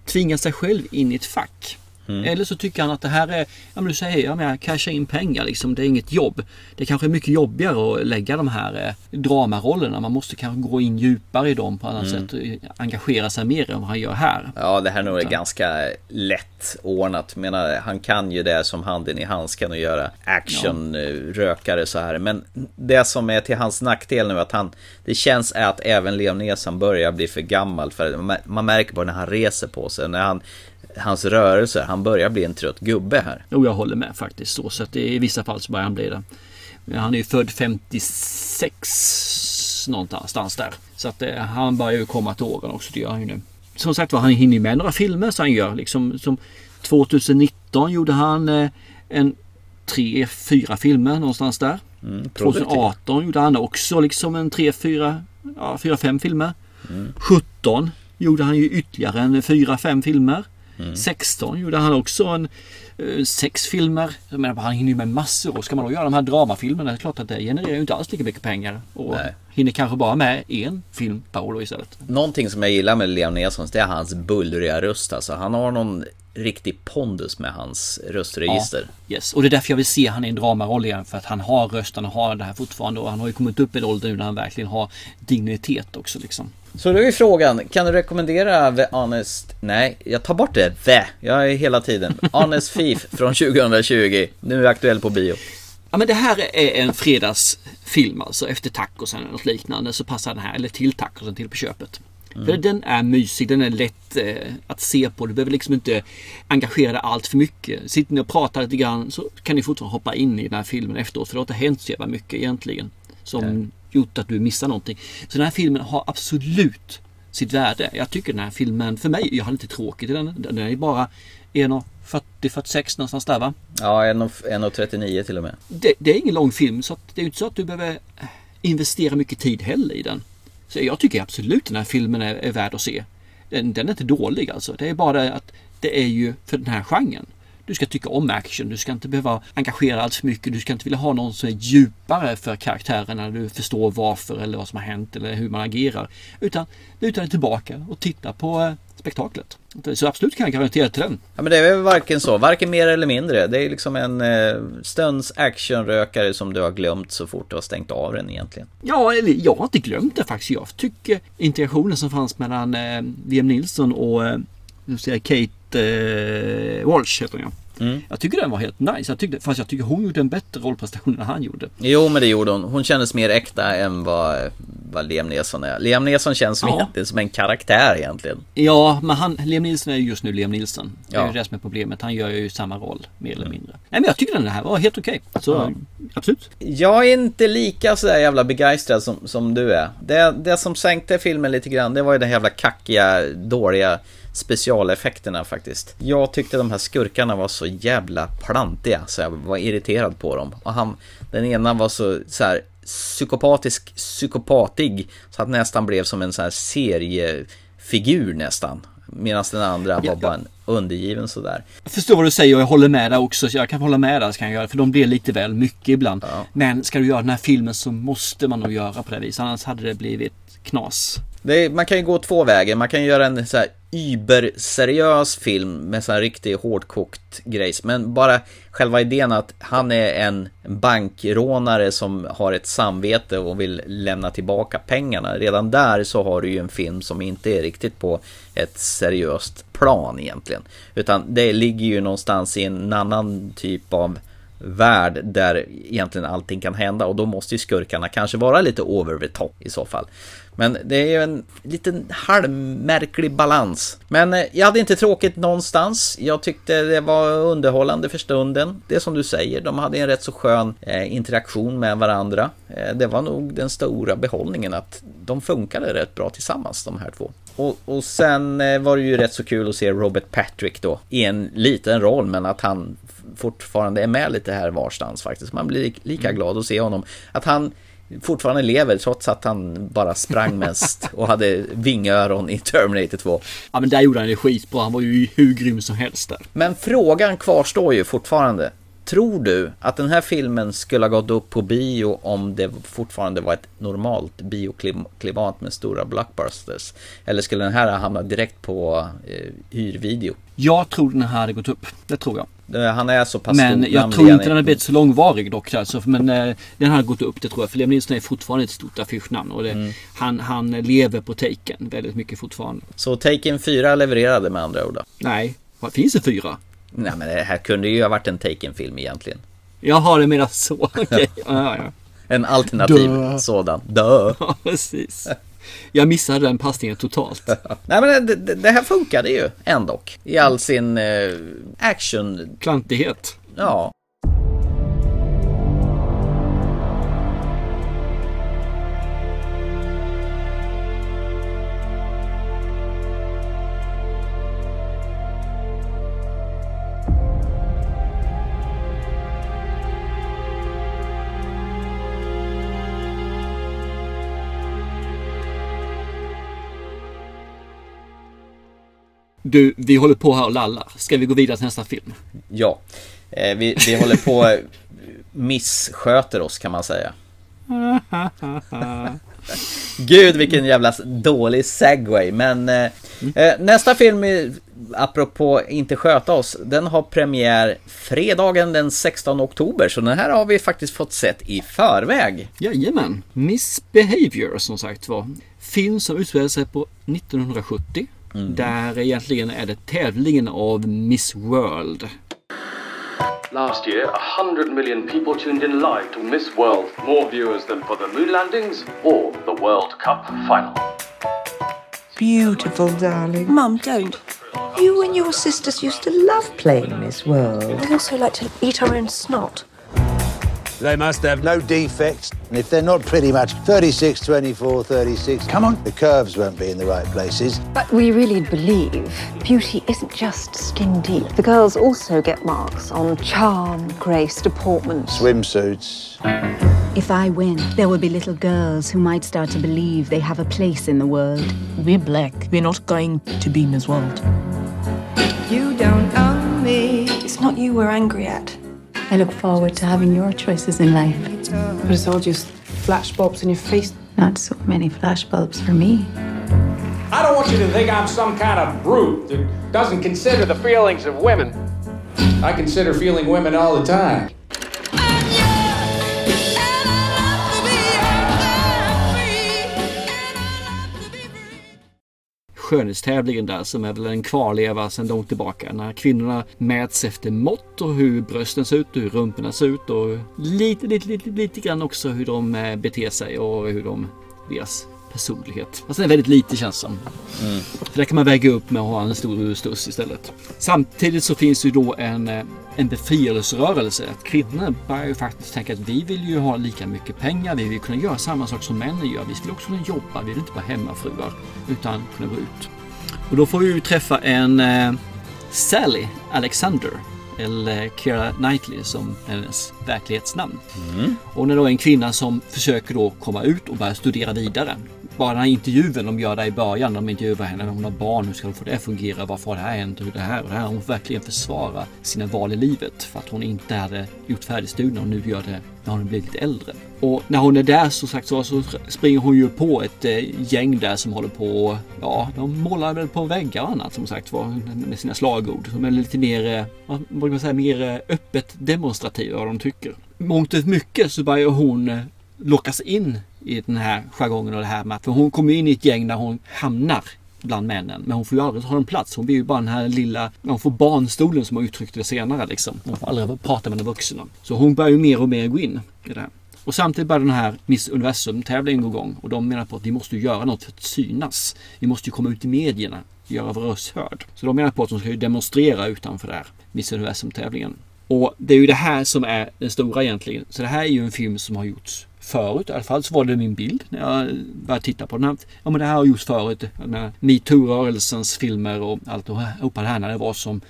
tvingat sig själv in i ett fack. Eller så tycker han att det här är, ja men du säger, ja jag cashar in pengar liksom. Det är inget jobb. Det kanske är mycket jobbigare att lägga de här eh, dramarollerna. Man måste kanske gå in djupare i dem på annat sätt. och Engagera sig mer än vad han gör här. Ja, det här nog är ganska lätt ordnat. Menar, han kan ju det som handen i handsken och göra action-rökare så här. Men det som är till hans nackdel nu att han, det känns att även Liam Neeson börjar bli för gammal. För man märker på när han reser på sig, när han, hans rörelser, han börjar bli en trött gubbe här. Och jag håller med faktiskt. Så, så att i vissa fall så börjar han bli det. Han är ju född 56 någonstans där. Så att eh, han börjar ju komma till åren också. Det gör han ju nu. Som sagt var, han hinner ju med några filmer så han gör. Liksom, som 2019 gjorde han eh, en tre, fyra filmer någonstans där. Mm, produktiv. 2018 gjorde han också liksom en tre, fyra, ja, fyra, fem filmer. 17 gjorde han ju ytterligare en fyra, fem filmer. 16 gjorde han också en eh, sex filmer. Jag menar, han hinner ju med massor. Och ska man då göra de här dramafilmerna, det är klart att det genererar ju inte alls lika mycket pengar. Och Nej. hinner kanske bara med en film per år istället. Någonting som jag gillar med Liam Neeson, det är hans bullriga röst. Alltså, han har någon riktig pondus med hans röstregister. Yes. Och det är därför jag vill se han i en dramaroll igen. För att han har rösten och har det här fortfarande. Och han har ju kommit upp i en ålder nu när han verkligen har dignitet också liksom. Så då är frågan, kan du rekommendera The Honest... Nej, jag tar bort det. The. Jag är hela tiden. Honest Thief från 2020. Nu är aktuell på bio. Ja men det här är en fredagsfilm alltså. Efter tacosen eller något liknande så passar den här. Eller till tacosen till på köpet. För den är mysig, den är lätt eh, att se på. Du behöver liksom inte engagera dig allt för mycket. Sitter ni och pratar lite grann så kan ni fortfarande hoppa in i den här filmen efteråt. För det har inte hänt så jävla mycket egentligen. Som gjort att du missar någonting. Så den här filmen har absolut sitt värde. Jag tycker den här filmen, för mig, jag har lite tråkigt i den. Den är bara 1.40-46 någonstans där va. Ja, 1.39 till och med. det, det är ingen lång film så det är inte så att du behöver eh, investera mycket tid heller i den. Så jag tycker absolut den här filmen är, är värd att se. Den, den är inte dålig alltså. Det är bara det att det är ju för den här genren. Du ska tycka om action, du ska inte behöva engagera allt för mycket, du ska inte vilja ha någon som är djupare för karaktärerna, du förstår varför eller vad som har hänt eller hur man agerar. Utan luta dig tillbaka och titta på eh, spektaklet. Så absolut kan jag garantera till den. Ja, men det är väl varken så, varken mer eller mindre. Det är liksom en eh, stunds actionrökare som du har glömt så fort du har stängt av den egentligen. Ja, eller jag har inte glömt det faktiskt. Jag tycker integrationen som fanns mellan eh, Liam Nilsson och eh, nu säger jag Kate eh, Walsh heter hon ja. Mm. Jag tycker den var helt nice. Jag tyckte, fast jag tycker hon gjorde en bättre rollprestation än han gjorde. Jo, men det gjorde hon. Hon kändes mer äkta än vad, vad Liam Neeson är. Liam Neeson känns som, Ja. som en karaktär egentligen. Ja, men han, Liam Nilsson är ju just nu Liam Nilsson. Det är Ja. ju det som är problemet. Han gör ju samma roll, mer eller mindre. Nej, men jag tycker den här var helt okej. Så, absolut. Jag är inte lika sådär jävla begeistrad som, som du är. Det, det som sänkte filmen lite grann, det var ju den jävla kackiga, dåliga specialeffekterna faktiskt. Jag tyckte de här skurkarna var så jävla plantiga så jag var irriterad på dem. Och han, den ena var så, så här psykopatisk, psykopatig så att nästan blev som en sån här seriefigur nästan. Medan den andra var bara en undergiven sådär. Jag förstår vad du säger och jag håller med där också. Så jag kan hålla med där, så kan jag göra, för de blir lite väl mycket ibland. Ja. Men ska du göra den här filmen så måste man nog göra på det viset. Annars hade det blivit knas. Det är, man kan ju gå två vägar. Man kan göra en så här überseriös film med så här riktigt hårdkokt grejs. Men bara själva idén att han är en bankrånare som har ett samvete och vill lämna tillbaka pengarna. Redan där så har du ju en film som inte är riktigt på ett seriöst plan egentligen. Utan det ligger ju någonstans i en annan typ av värld där egentligen allting kan hända och då måste ju skurkarna kanske vara lite over the top i så fall. Men det är ju en liten halvmärklig balans. Men eh, jag hade inte tråkigt någonstans. Jag tyckte det var underhållande för stunden. Det är som du säger, de hade en rätt så skön eh, interaktion med varandra. Eh, det var nog den stora behållningen att de funkade rätt bra tillsammans de här två. Och, och sen var det ju rätt så kul att se Robert Patrick då i en liten roll men att han fortfarande är med lite här varstans faktiskt. Man blir lika glad att se honom. Att han fortfarande lever trots att han bara sprang (laughs) mest och hade vingöron i Terminator 2. Ja men där gjorde han det skitbra. Han var ju hur grym som helst där. Men frågan kvarstår ju fortfarande. Tror du att den här filmen skulle ha gått upp på bio om det fortfarande var ett normalt bioklimat med stora blockbusters? Eller skulle den här ha hamnat direkt på eh, hyrvideo? Jag tror den här hade gått upp. Det tror jag. Han är så pass Men jag tror inte den hade blivit så långvarig dock. Alltså, men eh, den hade gått upp, det tror jag. För Liam Neeson är fortfarande ett stort affischnamn. Och det, Mm. han, han lever på taken väldigt mycket fortfarande. Så Taken 4 levererade med andra ord då? Nej, finns det fyra? Nej men det här kunde ju ha varit en Taken-film egentligen. Jaha, det menar så. (laughs) Okej. Ja, ja. En alternativ Duh. sådan. Dö. (laughs) ja, precis. Jag missade den passningen totalt. (laughs) Nej men det, det, det här funkade ju ändå. I all sin eh, action. Klantighet. Ja. Du, vi håller på här och lallar. Ska vi gå vidare till nästa film? Ja. Eh, vi, vi håller på eh, missköter oss kan man säga. (laughs) Gud vilken jävla dålig segway. Men eh, eh, nästa film, är, apropå inte sköta oss, den har premiär fredagen den 16 oktober. Så den här har vi faktiskt fått sett i förväg. Jajamän. Misbehavior som sagt var. Film som utspelar sig på 1970. Mm-hmm. Där egentligen är det tävlingen av Miss World. Last year, 100 million people tuned in live to Miss World. More viewers than for the moon landings or the World Cup final. Beautiful, darling. Mum, don't. You and your sisters used to love playing Miss World. We also like to eat our own snot. They must have no defects. And if they're not pretty much 36, 24, 36, come on, the curves won't be in the right places. But we really believe beauty isn't just skin deep. The girls also get marks on charm, grace, deportment. Swimsuits. If I win, there will be little girls who might start to believe they have a place in the world. We're black. We're not going to be Miss World. You don't own me. It's not you we're angry at. I look forward to having your choices in life. But it's all just flashbulbs in your face. Not so many flashbulbs for me. I don't want you to think I'm some kind of brute that doesn't consider the feelings of women. I consider feeling women all the time. Skönhetstävlingen där som är väl en kvarleva sedan långt tillbaka. När kvinnorna mäts efter mått och hur brösten ser ut och hur rumporna ser ut och lite, lite, lite, lite grann också hur de eh, beter sig och hur de, deras personlighet. Alltså det är väldigt lite känns som. Mm. För det kan man väga upp med att ha en stor stuss istället. Samtidigt så finns ju då en, eh, en befrielserörelse. Att kvinnor börjar ju faktiskt tänka att vi vill ju ha lika mycket pengar. Vi vill kunna göra samma sak som männen gör. Vi vill också kunna jobba. Vi vill inte vara hemmafruar utan kunna gå ut. Och då får vi ju träffa en eh, Sally Alexander. Eller Keira Knightley som hennes verklighetsnamn. Mm. Hon är då en kvinna som försöker då komma ut och börja studera vidare. Bara den här intervjun de gör där i början, de intervjuar henne när hon har barn, hur ska de få det att fungera, varför har det här hänt, hur det här och det här. Hon får verkligen försvara sina val i livet för att hon inte hade gjort färdig studien och nu gör det när hon blivit lite äldre. Och när hon är där så sagt så, så springer hon ju på ett eh, gäng där som håller på, och ja, de målar väl på väggar och annat som sagt var med sina slagord. De är lite mer, eh, vad man säga, mer eh, öppet demonstrativa vad de tycker. Mångt och mycket så börjar hon eh, lockas in i den här jargongen och det här med att för hon kommer in i ett gäng där hon hamnar bland männen. Men hon får ju aldrig ta en plats. Hon blir ju bara den här lilla, hon får barnstolen som hon uttryckte det senare liksom. Hon får aldrig prata med de vuxna. Så hon börjar ju mer och mer gå in i det här. Och samtidigt börjar den här Miss Universum-tävlingen gå igång och de menar på att vi måste göra något för att synas. Vi måste ju komma ut i medierna, göra vår röst hörd. Så de menar på att de ska ju demonstrera utanför där Miss Universum-tävlingen. Och det är ju det här som är den stora egentligen. Så det här är ju en film som har gjorts förut. I alla fall så var det min bild när jag började titta på den. Här. Ja men det här har gjorts förut. Metoo-rörelsens filmer och allt och det här när det var som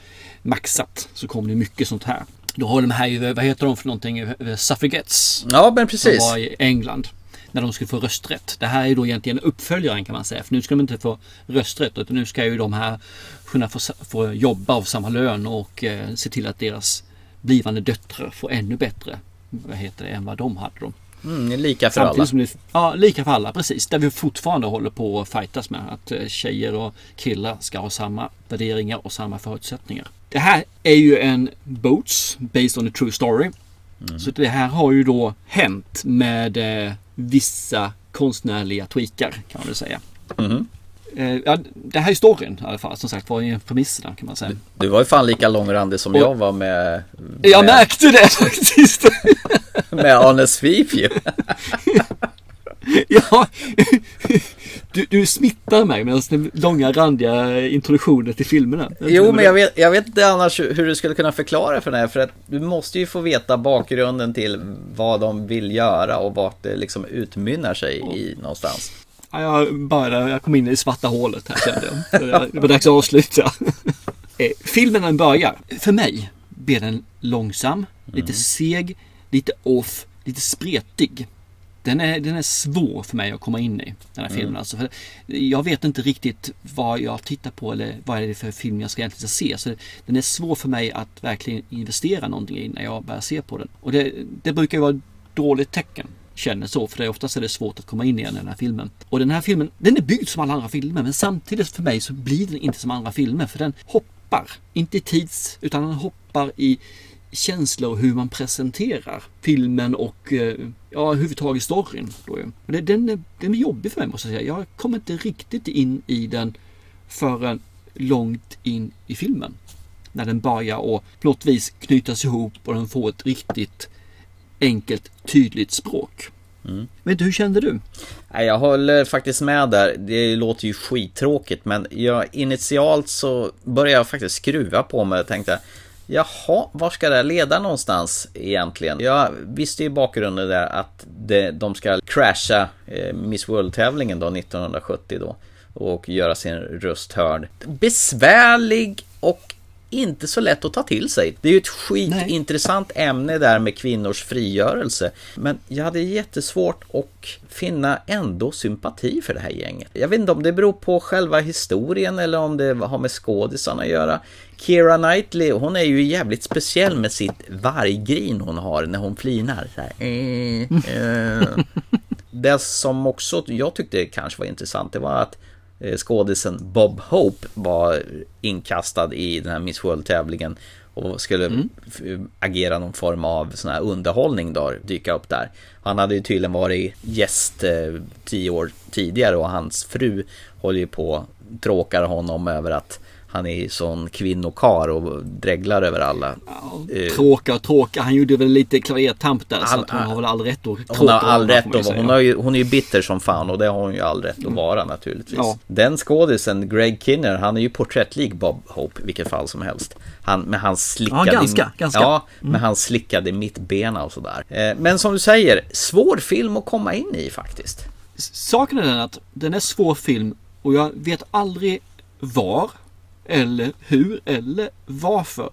maxat. Så kom det mycket sånt här. Då har de här vad heter de för någonting? Suffragettes. Ja men precis. Som var i England. När de skulle få rösträtt. Det här är då egentligen uppföljaren kan man säga. För nu ska de inte få rösträtt. Utan nu ska ju de här kunna få, få jobba av samma lön och eh, se till att deras blivande döttrar får ännu bättre vad heter det, än vad de hade. Då. Mm, lika för Samtidigt alla. Som det, ja, lika för alla, precis. Där vi fortfarande håller på att fightas med att eh, tjejer och killar ska ha samma värderingar och samma förutsättningar. Det här är ju en Boats, based on a true story. Så det här har ju då hänt med eh, vissa konstnärliga tweakar kan man väl säga. Mhm. Eh, ja, det här är storyn i alla fall, som sagt var i premisserna kan man säga. Du var ju fan lika långrandig som Och- jag var med... Jag med, märkte det (laughs) faktiskt! (laughs) Med Arne Svip ju. (laughs) Ja, du, du smittar mig med den långa randiga introduktionen till filmerna. Jo, men jag vet, jag vet inte annars hur du skulle kunna förklara för det här. För att du måste ju få veta bakgrunden till vad de vill göra och vart det liksom utmynnar sig i någonstans. Ja, jag, bara, jag kom in i det svarta hålet här kände jag. Det var dags att avsluta. (laughs) Eh, Filmen när den börjar, för mig blir den långsam, lite seg, lite off, lite spretig. Den är, den är svår för mig att komma in i, den här filmen. Mm. Alltså, för jag vet inte riktigt vad jag tittar på eller vad är det för film jag ska egentligen se. Så den är svår för mig att verkligen investera någonting i när jag börjar se på den. Och det, det brukar ju vara ett dåligt tecken känner så, för det är oftast är det svårt att komma in igen i den här filmen. Och den här filmen, den är byggd som alla andra filmer, men samtidigt för mig så blir den inte som andra filmer, för den hoppar, inte i tids, utan den hoppar i känslor hur man presenterar filmen och eh, ja, överhuvudtaget storyn. Då ju. Men det, den, är, den är jobbig för mig måste jag säga. Jag kommer inte riktigt in i den förrän långt in i filmen. När den börjar och på något vis knytas ihop och den får ett riktigt enkelt, tydligt språk. Mm. Vet du, hur kände du? Jag håller faktiskt med där. Det låter ju skittråkigt men jag, initialt så började jag faktiskt skruva på mig och tänkte Jaha, var ska det leda någonstans egentligen? Jag visste ju i bakgrunden där att det, de ska crasha eh, Miss World-tävlingen då 1970 då och göra sin röst hörd. Besvärlig och inte så lätt att ta till sig. Det är ju ett skitintressant ämne där med kvinnors frigörelse. Men jag hade jättesvårt att finna ändå sympati för det här gänget. Jag vet inte om det beror på själva historien eller om det har med skådisarna att göra. Keira Knightley, hon är ju jävligt speciell med sitt varggrin hon har när hon flinar. Så här, eh, eh. (laughs) Det som också jag tyckte kanske var intressant, det var att skådisen Bob Hope var inkastad i den här Miss World-tävlingen och skulle Mm. agera någon form av sån här underhållning då, dyka upp där. Han hade ju tydligen varit gäst eh, tio år tidigare och hans fru håller ju på tråkar honom över att han är sån kvinnokar och dreglar över alla. Eh, Tråka och tråka. Han gjorde väl lite klavertamp där. så All- att hon har väl all rätt att hon har all rätt att vara, hon, har ju, hon är ju bitter som fan och det har hon ju all rätt att vara naturligtvis. Ja. Den skådisen, Greg Kinner, han är ju porträttlik Bob Hope i vilket fall som helst. Han, med hans slickade... Ja, ganska, ganska. Ja, Mm. med hans slickade mittbena och sådär. Eh, Men som du säger, svår film att komma in i faktiskt. Saken är den att den är svår film och jag vet aldrig var eller hur eller varför.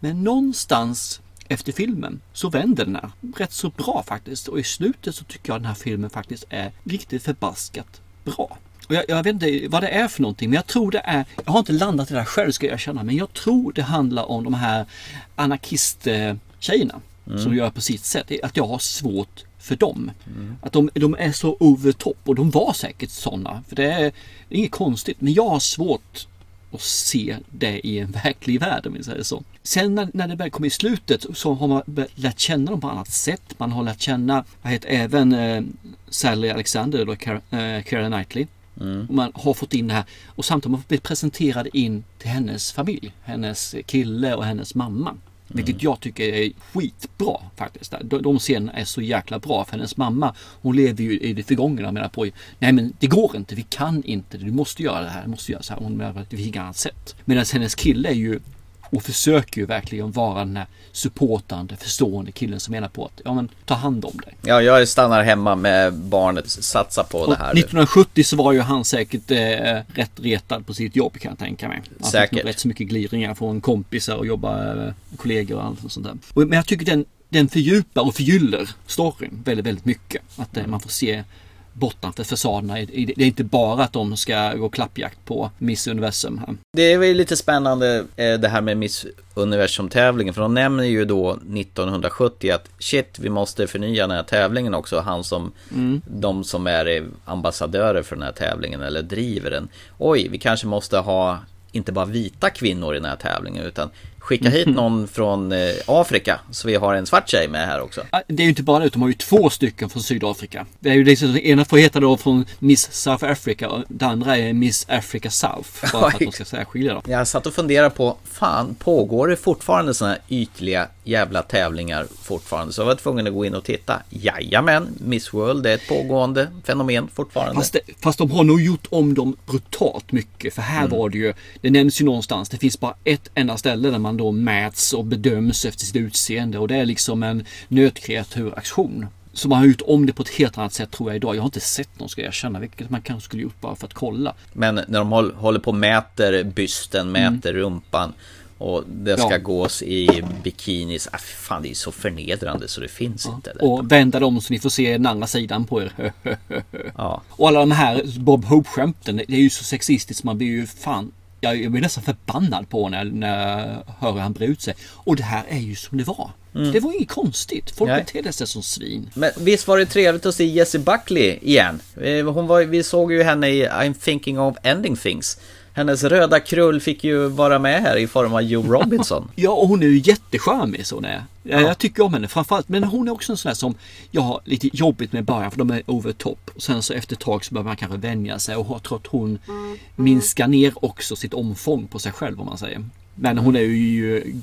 Men någonstans efter filmen så vänder den här rätt så bra faktiskt. Och i slutet så tycker jag den här filmen faktiskt är riktigt förbaskat bra. Och jag, jag, vet inte vad det är för någonting, men jag tror det är, jag har inte landat i det här själv ska jag erkänna, men jag tror det handlar om de här anarkisttjejerna mm. som gör på sitt sätt. Att jag har svårt för dem. Mm. Att de, de, är så over top och de var säkert sådana. För det är, det är inget konstigt, men jag har svårt att se det i en verklig värld om vi säger så. Sen när, när det väl kommer i slutet så har man lärt känna dem på annat sätt. Man har lärt känna, vad heter även eh, Sally Alexander och Keira eh, Knightley. Mm. Och man har fått in det här och samtidigt har man blivit presenterad in till hennes familj. Hennes kille och hennes mamma. Mm. Vilket jag tycker är skitbra faktiskt. De, de scenerna är så jäkla bra för hennes mamma. Hon lever ju i det förgångna och menar på Nej men det går inte, vi kan inte, du måste göra det här, du måste göra så här. Hon menar att det finns inget annat sätt. Medan hennes kille är ju och försöker ju verkligen vara den här supportande, förstående killen som menar på att ja, men, ta hand om dig. Ja, jag stannar hemma med barnet, satsa på och det här. 1970 så var ju han säkert eh, rätt retad på sitt jobb kan jag tänka mig. Han säkert. Fick rätt så mycket gliringar från kompisar och jobba eh, kollegor och allt sånt där. Och, men jag tycker den, den fördjupar och förgyller storyn väldigt, väldigt mycket. Att eh, man får se bortanför fasaderna. Det är inte bara att de ska gå klappjakt på Miss Universum. Här. Det är väl lite spännande eh, det här med Miss Universum-tävlingen. För de nämner ju då 1970 att shit, vi måste förnya den här tävlingen också. Han som, mm. de som är ambassadörer för den här tävlingen eller driver den. Oj, vi kanske måste ha inte bara vita kvinnor i den här tävlingen utan skicka hit mm. någon från eh, Afrika så vi har en svart tjej med här också. Det är ju inte bara det, de har ju två stycken från Sydafrika. Det är ju liksom, ena får heta då från Miss South Africa och det andra är Miss Africa South. Bara för att de ska särskilja dem. Jag satt och funderade på, fan pågår det fortfarande sådana här ytliga jävla tävlingar fortfarande? Så jag var tvungen att gå in och titta. Jajamän, Miss World är ett pågående fenomen fortfarande. Fast, det, fast de har nog gjort om dem brutalt mycket. För här mm. var det ju, det nämns ju någonstans, det finns bara ett enda ställe där man man då mäts och bedöms efter sitt utseende och det är liksom en nötkreaturaktion. Så man har gjort om det på ett helt annat sätt tror jag idag. Jag har inte sett någon ska jag erkänna, vilket man kanske skulle gjort bara för att kolla. Men när de håller på och mäter bysten, mäter mm. rumpan och det ska ja. gås i bikinis. Ah, fan, det är så förnedrande så det finns ja. inte. Detta. Och vända dem så ni får se den andra sidan på er. ja. (laughs) Och alla de här Bob Hope-skämten, det är ju så sexistiskt man blir ju fan jag blir nästan förbannad på när, när jag hör hur han brer ut sig. Och det här är ju som det var. Mm. Det var inget konstigt. Folk betedde sig som svin. Men visst var det trevligt att se Jessie Buckley igen? Eh, hon var, vi såg ju henne i I'm thinking of ending things. Hennes röda krull fick ju vara med här i form av Joe (laughs) Robinson. ja, och hon är ju jättecharmig så hon är. Ja. Jag tycker om henne framförallt. Men hon är också en sån där som jag har lite jobbigt med i början för de är over top. Och sen så efter ett tag så börjar man kanske vänja sig och tror att hon minskar ner också sitt omfång på sig själv om man säger. Men hon är ju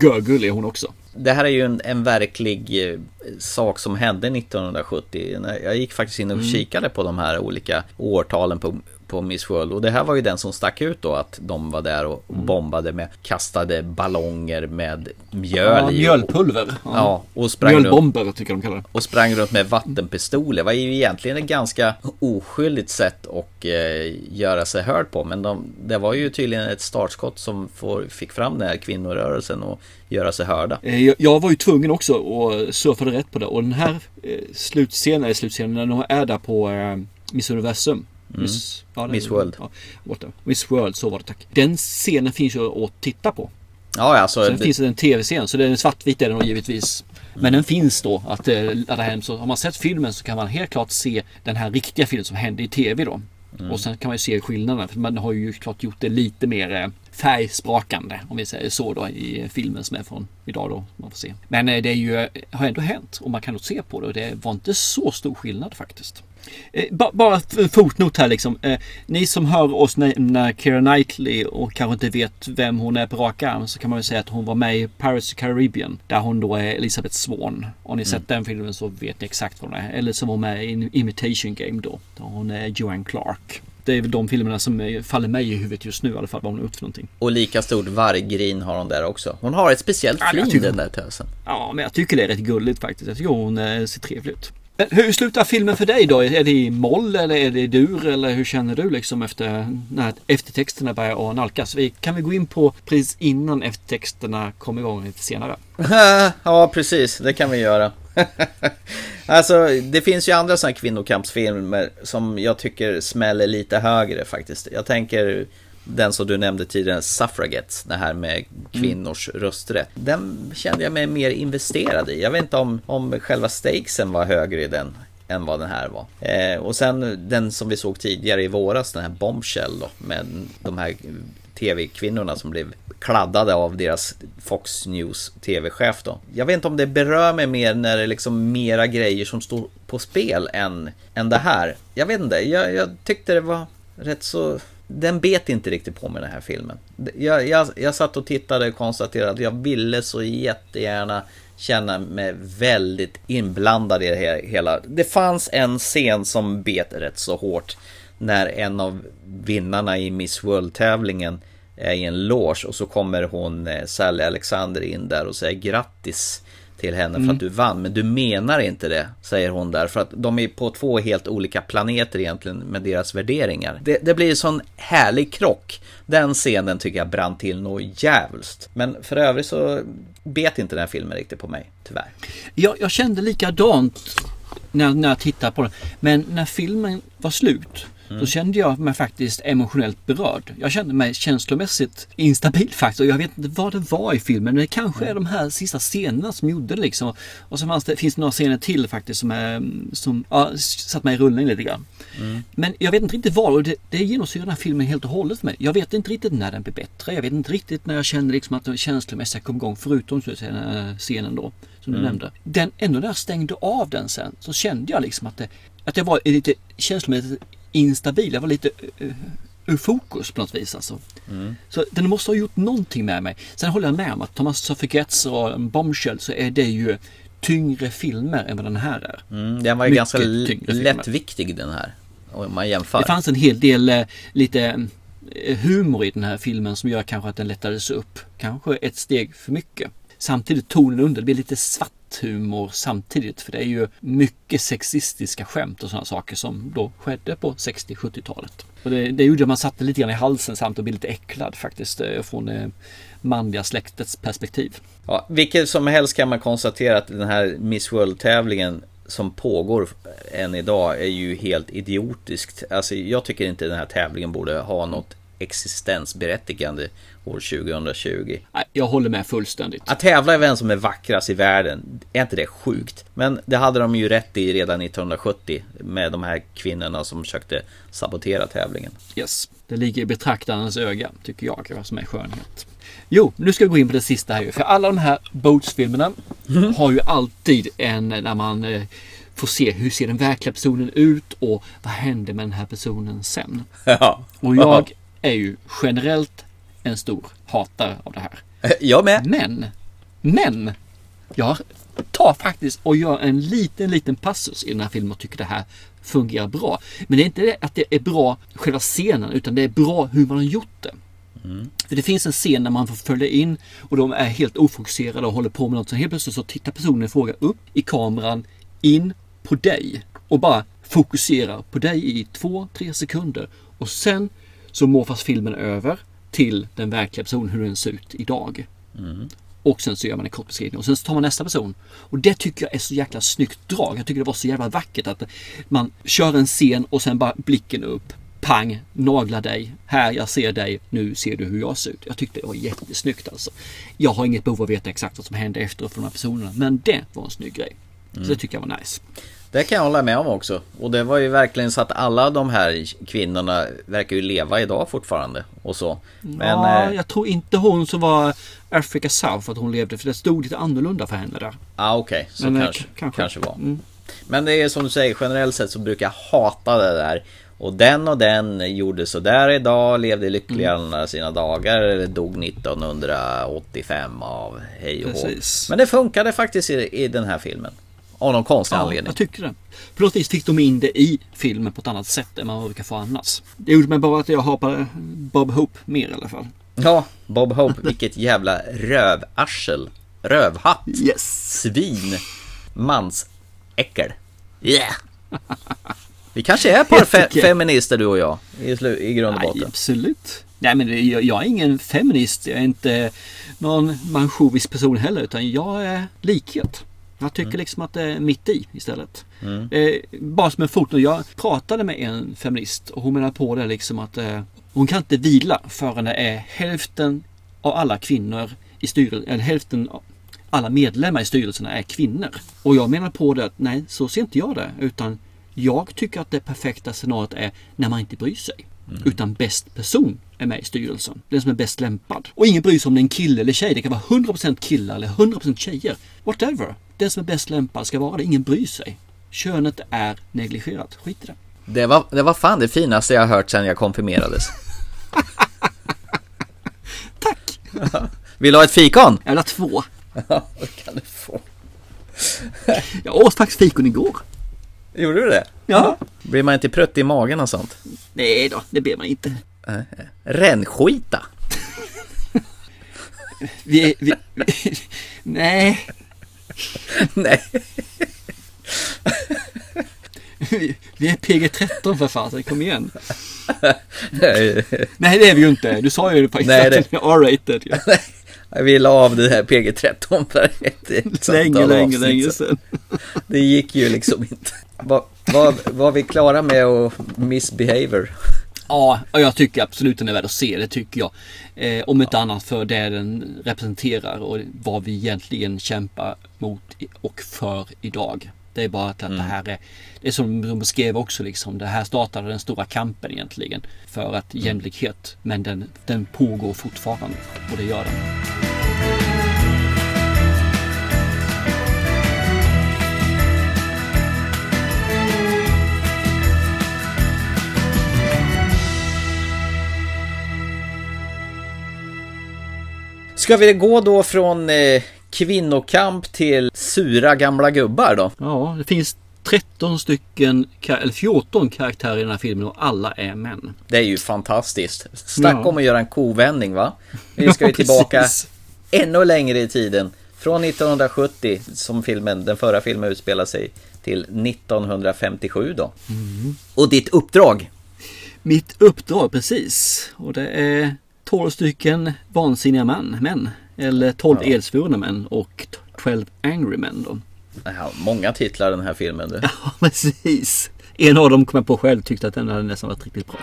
görgullig hon också. Det här är ju en, en verklig eh, sak som hände 1970. Jag gick faktiskt in och mm. kikade på de här olika årtalen på på Miss World. Och det här var ju den som stack ut då att de var där och mm. bombade med kastade ballonger med mjöl ja, i. Mjölpulver. Ja, ja och sprang Mjölbomber runt, tycker de kallar det. Och sprang runt med vattenpistoler. Det var ju egentligen ett ganska oskyldigt sätt att eh, göra sig hörd på. Men de, det var ju tydligen ett startskott som får, fick fram den här kvinnorörelsen och göra sig hörda. Eh, jag, jag var ju tvungen också och surfade rätt på det. Och den här eh, slutscenen, slutscenen när de är där på eh, Miss Universum Mm. Miss, ja, Miss World. Ja, Miss World, så var det tack. Den scenen finns ju att titta på. Ja, alltså. Sen det... finns det en tv-scen, så den är svartvit är den givetvis. Men mm. den finns då att ladda eh, hem. Så har man sett filmen så kan man helt klart se den här riktiga filmen som hände i tv då. Mm. Och sen kan man ju se skillnaderna. För man har ju klart gjort det lite mer eh, färgsprakande om vi säger så då i filmen som är från idag då. Man får se. Men eh, det är ju, har ändå hänt och man kan nog se på det och det var inte så stor skillnad faktiskt. Eh, bara fotnot här liksom. Eh, ni som hör oss när Keira Knightley och kanske inte vet vem hon är på rak arm så kan man ju säga att hon var med i the Caribbean där hon då är Elisabeth Swan. Har ni sett mm. den filmen så vet ni exakt vad hon är. Eller så var hon med i Imitation Game då. Där hon är Joanne Clark. Det är väl de filmerna som faller mig i huvudet just nu i alla fall, vad hon har gjort för någonting. Och lika stort varggrin har hon där också. Hon har ett speciellt flin ja, den där tösen. Ja, men jag tycker det är rätt gulligt faktiskt. Jag tycker hon eh, ser trevlig ut. Hur slutar filmen för dig då? Är det i moll eller är det i dur eller hur känner du liksom efter när eftertexterna börjar att nalkas? Vi, kan vi gå in på precis innan eftertexterna kommer igång lite senare? (laughs) ja, precis. Det kan vi göra. (laughs) alltså, det finns ju andra sådana kvinnokampsfilmer som jag tycker smäller lite högre faktiskt. Jag tänker den som du nämnde tidigare, Suffragettes, det här med kvinnors mm. rösträtt. Den kände jag mig mer investerad i. Jag vet inte om, om själva stakesen var högre i den än vad den här var. Eh, och sen den som vi såg tidigare i våras, den här Bombshell då, med de här tv-kvinnorna som blev kladdade av deras Fox News tv-chef då. Jag vet inte om det berör mig mer när det är liksom mera grejer som står på spel än, än det här. Jag vet inte, jag, jag tyckte det var rätt så den bet inte riktigt på mig den här filmen. Jag, jag, jag satt och tittade och konstaterade att jag ville så jättegärna känna mig väldigt inblandad i det hela. Det fanns en scen som bet rätt så hårt när en av vinnarna i Miss World-tävlingen är i en loge och så kommer hon eh, Sally Alexander in där och säger grattis till henne mm. för att du vann. Men du menar inte det, säger hon där. För att de är på två helt olika planeter egentligen med deras värderingar. Det, det blir en sån härlig krock. Den scenen tycker jag brann till något jävligt. Men för övrigt så bet inte den här filmen riktigt på mig, tyvärr. Jag, jag kände likadant när, när jag tittade på den. Men när filmen var slut Mm. Då kände jag mig faktiskt emotionellt berörd. Jag kände mig känslomässigt instabil faktiskt. jag vet inte vad det var i filmen. Men det kanske är de här sista scenerna som gjorde det liksom. Och så det, finns det några scener till faktiskt som, är, som ja, satt mig i rullning lite grann. Mm. Men jag vet inte riktigt vad. Och det, det genomsyrar den här filmen helt och hållet för mig. Jag vet inte riktigt när den blir bättre. Jag vet inte riktigt när jag känner liksom att den känslomässiga kom igång. Förutom säga, scenen då. Som du mm. nämnde. Den, ändå när jag stängde av den sen så kände jag liksom att det, att jag var lite känslomässigt instabil. Jag var lite uh, ur fokus på något vis alltså. Mm. Så den måste ha gjort någonting med mig. Sen håller jag med om att Thomas Suffragettes och Bombshell så är det ju tyngre filmer än vad den här är. Mm, den var ju Mycket ganska lättviktig den här. Om man jämför. Det fanns en hel del eh, lite humor i den här filmen som gör kanske att den lättades upp. Kanske ett steg för mycket. Samtidigt tonen under, det blir lite svart humor samtidigt. För det är ju mycket sexistiska skämt och sådana saker som då skedde på 60-70-talet. Och det, det gjorde att man satte lite grann i halsen samt och blev lite äcklad faktiskt eh, från det manliga släktets perspektiv. Ja, vilket som helst kan man konstatera att den här Miss World-tävlingen som pågår än idag är ju helt idiotiskt. Alltså jag tycker inte den här tävlingen borde ha något existensberättigande år 2020. Jag håller med fullständigt. Att tävla i vem som är vackrast i världen, är inte det sjukt? Men det hade de ju rätt i redan 1970 med de här kvinnorna som försökte sabotera tävlingen. Yes, det ligger i betraktarens öga, tycker jag, vad som är skönhet. Jo, nu ska vi gå in på det sista här ju. För alla de här Boats-filmerna mm. har ju alltid en, när man eh, får se hur ser den verkliga personen ut och vad händer med den här personen sen. (laughs) Ja. Och jag är ju generellt en stor hatare av det här. Jag med. Men, men, jag tar faktiskt och gör en liten, liten passus i den här filmen och tycker det här fungerar bra. Men det är inte det att det är bra själva scenen utan det är bra hur man har gjort det. Mm. För det finns en scen när man får följa in och de är helt ofokuserade och håller på med något. Så helt plötsligt så tittar personen i fråga upp i kameran, in på dig och bara fokuserar på dig i två, tre sekunder. Och sen så morfas filmen över till den verkliga personen, hur den ser ut idag. Mm. Och sen så gör man en kort beskrivning och sen så tar man nästa person. Och det tycker jag är så jäkla snyggt drag. Jag tycker det var så jävla vackert att man kör en scen och sen bara blicken upp. Pang, nagla dig. Här, jag ser dig. Nu ser du hur jag ser ut. Jag tyckte det var jättesnyggt alltså. Jag har inget behov av att veta exakt vad som hände efteråt för de här personerna. Men det var en snygg grej. Mm. Så det tycker jag var nice. Det kan jag hålla med om också. Och det var ju verkligen så att alla de här kvinnorna verkar ju leva idag fortfarande. Och så. Men, ja, eh, jag tror inte hon som var Africa South att hon levde. För det stod lite annorlunda för henne där. Ja, ah, okej. Okay. Så Men, eh, kanske, kanske. kanske var. Mm. Men det är som du säger, generellt sett så brukar jag hata det där. Och den och den gjorde sådär idag, levde lyckliga mm. sina dagar, eller dog 1985 av hej och hå. Men det funkade faktiskt i, i den här filmen. Av någon konstig ja, anledning. jag tycker det. På något vis fick de in det i filmen på ett annat sätt än man brukar få annars. Det gjorde mig bara att jag hatar Bob Hope mer i alla fall. Ja, Bob Hope, vilket jävla rövarsel. Rövhatt. Yes. Svin. Mansäckel. Yeah! Vi kanske är par (laughs) fe feminister du och jag i, slu- i grund och botten. absolut. Nej men jag, jag är ingen feminist. Jag är inte någon mansjovisk person heller. Utan jag är likhet. Jag tycker liksom att det är mitt i istället. Mm. Eh, bara som en fotnot. Jag pratade med en feminist och hon menar på det liksom att eh, hon kan inte vila förrän det är hälften av alla kvinnor i styrelsen, eller hälften av alla medlemmar i styrelserna är kvinnor. Och jag menar på det att nej, så ser inte jag det. Utan jag tycker att det perfekta scenariot är när man inte bryr sig. Utan bäst person är med i styrelsen. Den som är bäst lämpad. Och ingen bryr sig om det är en kille eller tjej. Det kan vara 100% killar eller 100% tjejer. Whatever. Den som är bäst lämpad ska vara det. Ingen bryr sig. Könet är negligerat. Skit i det. Det var, det var fan det finaste jag hört sedan jag konfirmerades. (laughs) Tack! (laughs) Vill du ha ett fikon? Jag vill ha två. Ja, det kan du få. (laughs) Jag åt faktiskt fikon igår. Gjorde du det? Ja. Blir man inte prutt i magen och sånt? Nej då, det ber man inte. Rännskita? Vi, vi, vi nej. (laughs) Nej. Vi, (laughs) vi är PG-13 för fasen, kom igen. Nej. Nej det är vi ju inte. Du sa ju faktiskt Nej, att det- den är R-rated. Ja. Jag vill av det här PG-13 för ett, Länge, länge, länge sedan. Det gick ju liksom inte. Var, var, var vi klara med att misbehavior? Ja, jag tycker absolut den är värd att se. Det tycker jag. Eh, om inte annat för det den representerar och vad vi egentligen kämpar mot och för idag. Det är bara att, att det här är, det är som de beskrev också liksom. Det här startade den stora kampen egentligen. För att jämlikhet. Men den, den pågår fortfarande. Och det gör den. Ska vi gå då från eh, kvinnokamp till sura gamla gubbar då? Ja, det finns 13 stycken, eller 14 karaktärer i den här filmen och alla är män. Det är ju fantastiskt. Snack Ja. om att göra en kovändning va? (laughs) Vi ska ju Ja, tillbaka precis. ännu längre i tiden. Från 1970 som filmen, den förra filmen utspelar sig till 1957 då. Mm. Och ditt uppdrag? Mitt uppdrag precis. Och det är 12 stycken vansinniga män. män. Eller 12 Ja. elsvurna män och 12 angry men då. Ja, många titlar den här filmen du. (laughs) Ja, precis. En av dem kom jag på själv tyckte att den hade nästan varit riktigt bra.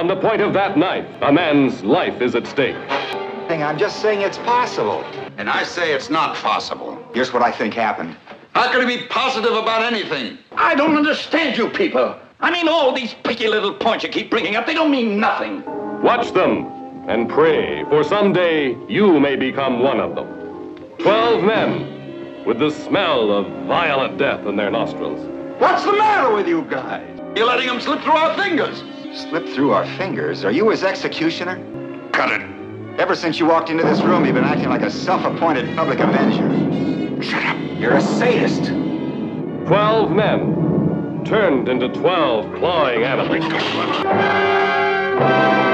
On the point of that knife, a man's life is at stake. I'm just saying it's possible. And I say it's not possible. Here's what I think happened. How can you be positive about anything? I don't understand you people. I mean, all these picky little points you keep bringing up, they don't mean nothing. Watch them and pray, for someday you may become one of them. Twelve men with the smell of violent death in their nostrils. What's the matter with you guys? You're letting them slip through our fingers. Slip through our fingers. Are you his executioner? Cut it. Ever since you walked into this room, you've been acting like a self-appointed public avenger. Shut up. You're a sadist. Twelve men turned into twelve clawing animals. (laughs)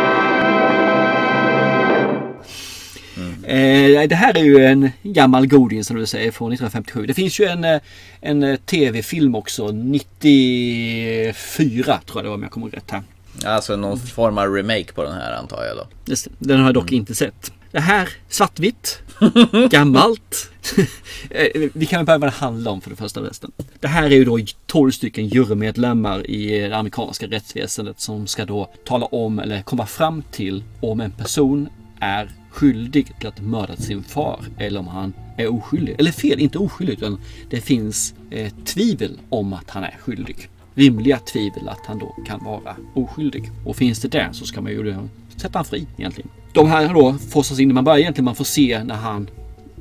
Eh, det här är ju en gammal goding som du säger från 1957. Det finns ju en, eh, en eh, tv-film också 94 tror jag det var om jag kommer rätt här. Alltså någon form av remake på den här antar jag då. Just Den har jag dock inte sett. Det här svartvitt, (laughs) gammalt. (laughs) Eh, Vi kan väl börja vad det handlar om för det första resten. Det här är ju då 12 stycken jurymedlemmar i det amerikanska rättsväsendet som ska då tala om eller komma fram till om en person är skyldig till att ha mördat sin far eller om han är oskyldig. Eller fel, inte oskyldig utan det finns eh, tvivel om att han är skyldig. Rimliga tvivel att han då kan vara oskyldig. Och finns det där så ska man ju då sätta han fri egentligen. De här då forsas in, man börjar egentligen, man får se när han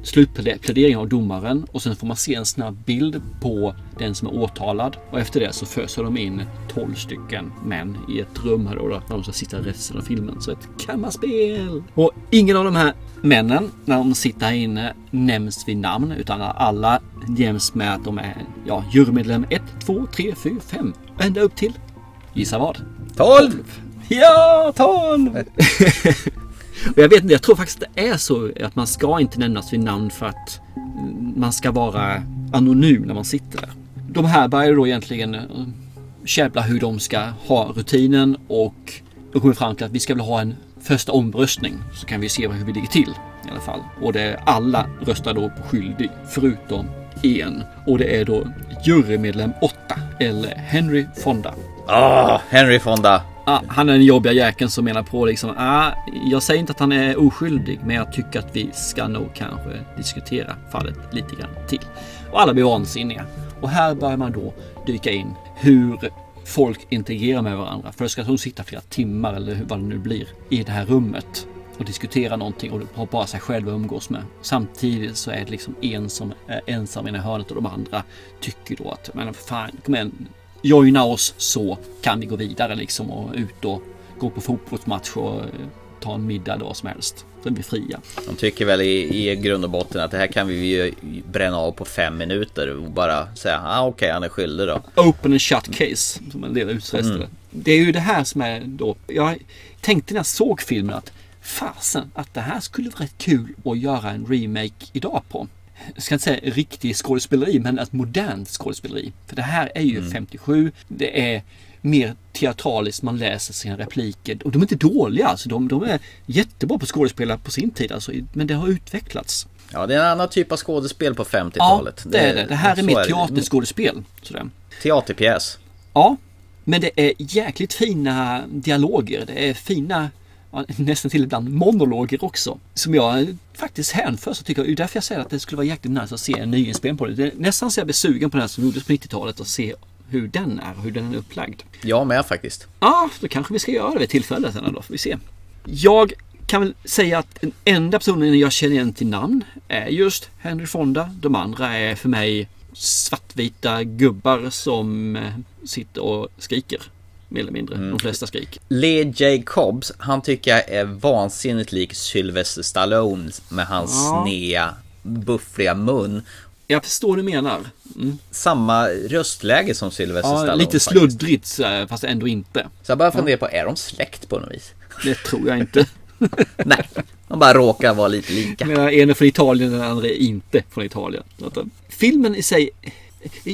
slutpläderingen av domaren och sen får man se en snabb bild på den som är åtalad och efter det så föser de in 12 stycken män i ett rum här då där de ska sitta resten av filmen. Så ett kammarspel! Och ingen av de här männen när de sitter här inne nämns vid namn utan alla nämns med att de är ja, jurymedlem 1, 2, 3, 4, 5 ända upp till Gissa vad? 12! Ja, 12! (laughs) Och jag vet inte, jag tror faktiskt det är så att man ska inte nämnas vid namn för att man ska vara anonym när man sitter där. de här börjar då egentligen eh, käbbla hur de ska ha rutinen och då kommer vi fram till att vi ska väl ha en första omröstning så kan vi se hur vi ligger till i alla fall. Och det är alla röstar då på skyldig förutom en och det är då jurymedlem 8 eller Henry Fonda. Ah, Henry Fonda. Ah, han är den jobbiga jäkeln som menar på liksom, ah, jag säger inte att han är oskyldig, men jag tycker att vi ska nog kanske diskutera fallet lite grann till. Och alla blir vansinniga. Och här börjar man då dyka in hur folk interagerar med varandra. För det ska de sitta flera timmar eller vad det nu blir i det här rummet och diskutera någonting och har bara sig själv att umgås med. Samtidigt så är det liksom en som är ensam i hörnet och de andra tycker då att men fan, kom igen, joina oss så kan vi gå vidare liksom och ut och gå på fotbollsmatch och eh, ta en middag då som helst. Så är vi fria. De tycker väl i, i grund och botten att det här kan vi ju bränna av på fem minuter och bara säga ah, okej okay, han är skyldig då. Open and shut case som en del utröstade. Mm. Det är ju det här som är då. Jag tänkte när jag såg filmen att fasen att det här skulle vara rätt kul att göra en remake idag på jag ska inte säga riktig skådespeleri, men ett modernt skådespeleri. För det här är ju mm. 57. Det är mer teatraliskt, man läser sina repliker. Och de är inte dåliga, alltså. de, de är jättebra på skådespelare på sin tid. Alltså. Men det har utvecklats. Ja, det är en annan typ av skådespel på 50-talet. Ja, det är det. Det här är mer teaterskådespel. Sådär. Teaterpjäs. Ja, men det är jäkligt fina dialoger. Det är fina nästan till ibland monologer också. Som jag faktiskt hänförs och tycker, det är därför jag säger att det skulle vara jäkligt nice att se en nyinspelning på det. det nästan så jag blir sugen på den här som gjordes på 90-talet och se hur den är, hur den är upplagd. Jag med faktiskt. Ja, då kanske vi ska göra det vid tillfälle sen då, får vi se. Jag kan väl säga att den enda personen jag känner igen till namn är just Henry Fonda. De andra är för mig svartvita gubbar som eh, sitter och skriker mer eller mindre. Mm. De flesta skrik. Lee Jacobs, han tycker jag är vansinnigt lik Sylvester Stallone med hans ja. snea, buffliga mun. Jag förstår vad du menar. Mm. Samma röstläge som Sylvester ja, Stallone. Lite sluddrigt fast ändå inte. Så jag bara funderar på, är de släkt på något vis? Det tror jag inte. (laughs) (laughs) Nej, de bara råkar vara lite lika. Men en är från Italien den andra är inte från Italien. Filmen i sig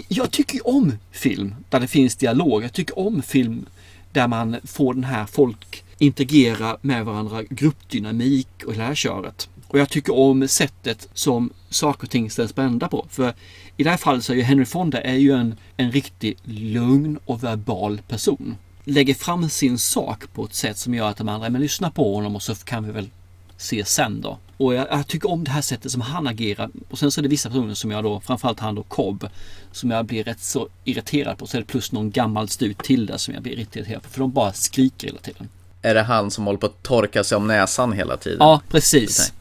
jag tycker om film där det finns dialog. Jag tycker om film där man får den här folk interagera med varandra, gruppdynamik och det här köret. Och jag tycker om sättet som saker och ting ställs på ända på. För i det här fallet så är ju Henry Fonda är ju en, en riktigt lugn och verbal person. Lägger fram sin sak på ett sätt som gör att de andra, men lyssna på honom och så kan vi väl se sen då. Och jag, jag, tycker om det här sättet som han agerar. Och sen så är det vissa personer som jag då, framförallt han då Cobb, som jag blir rätt så irriterad på. Så är det plus någon gammal stut till där som jag blir irriterad på. För de bara skriker hela tiden. Är det han som håller på att torka sig om näsan hela tiden? Ja, precis.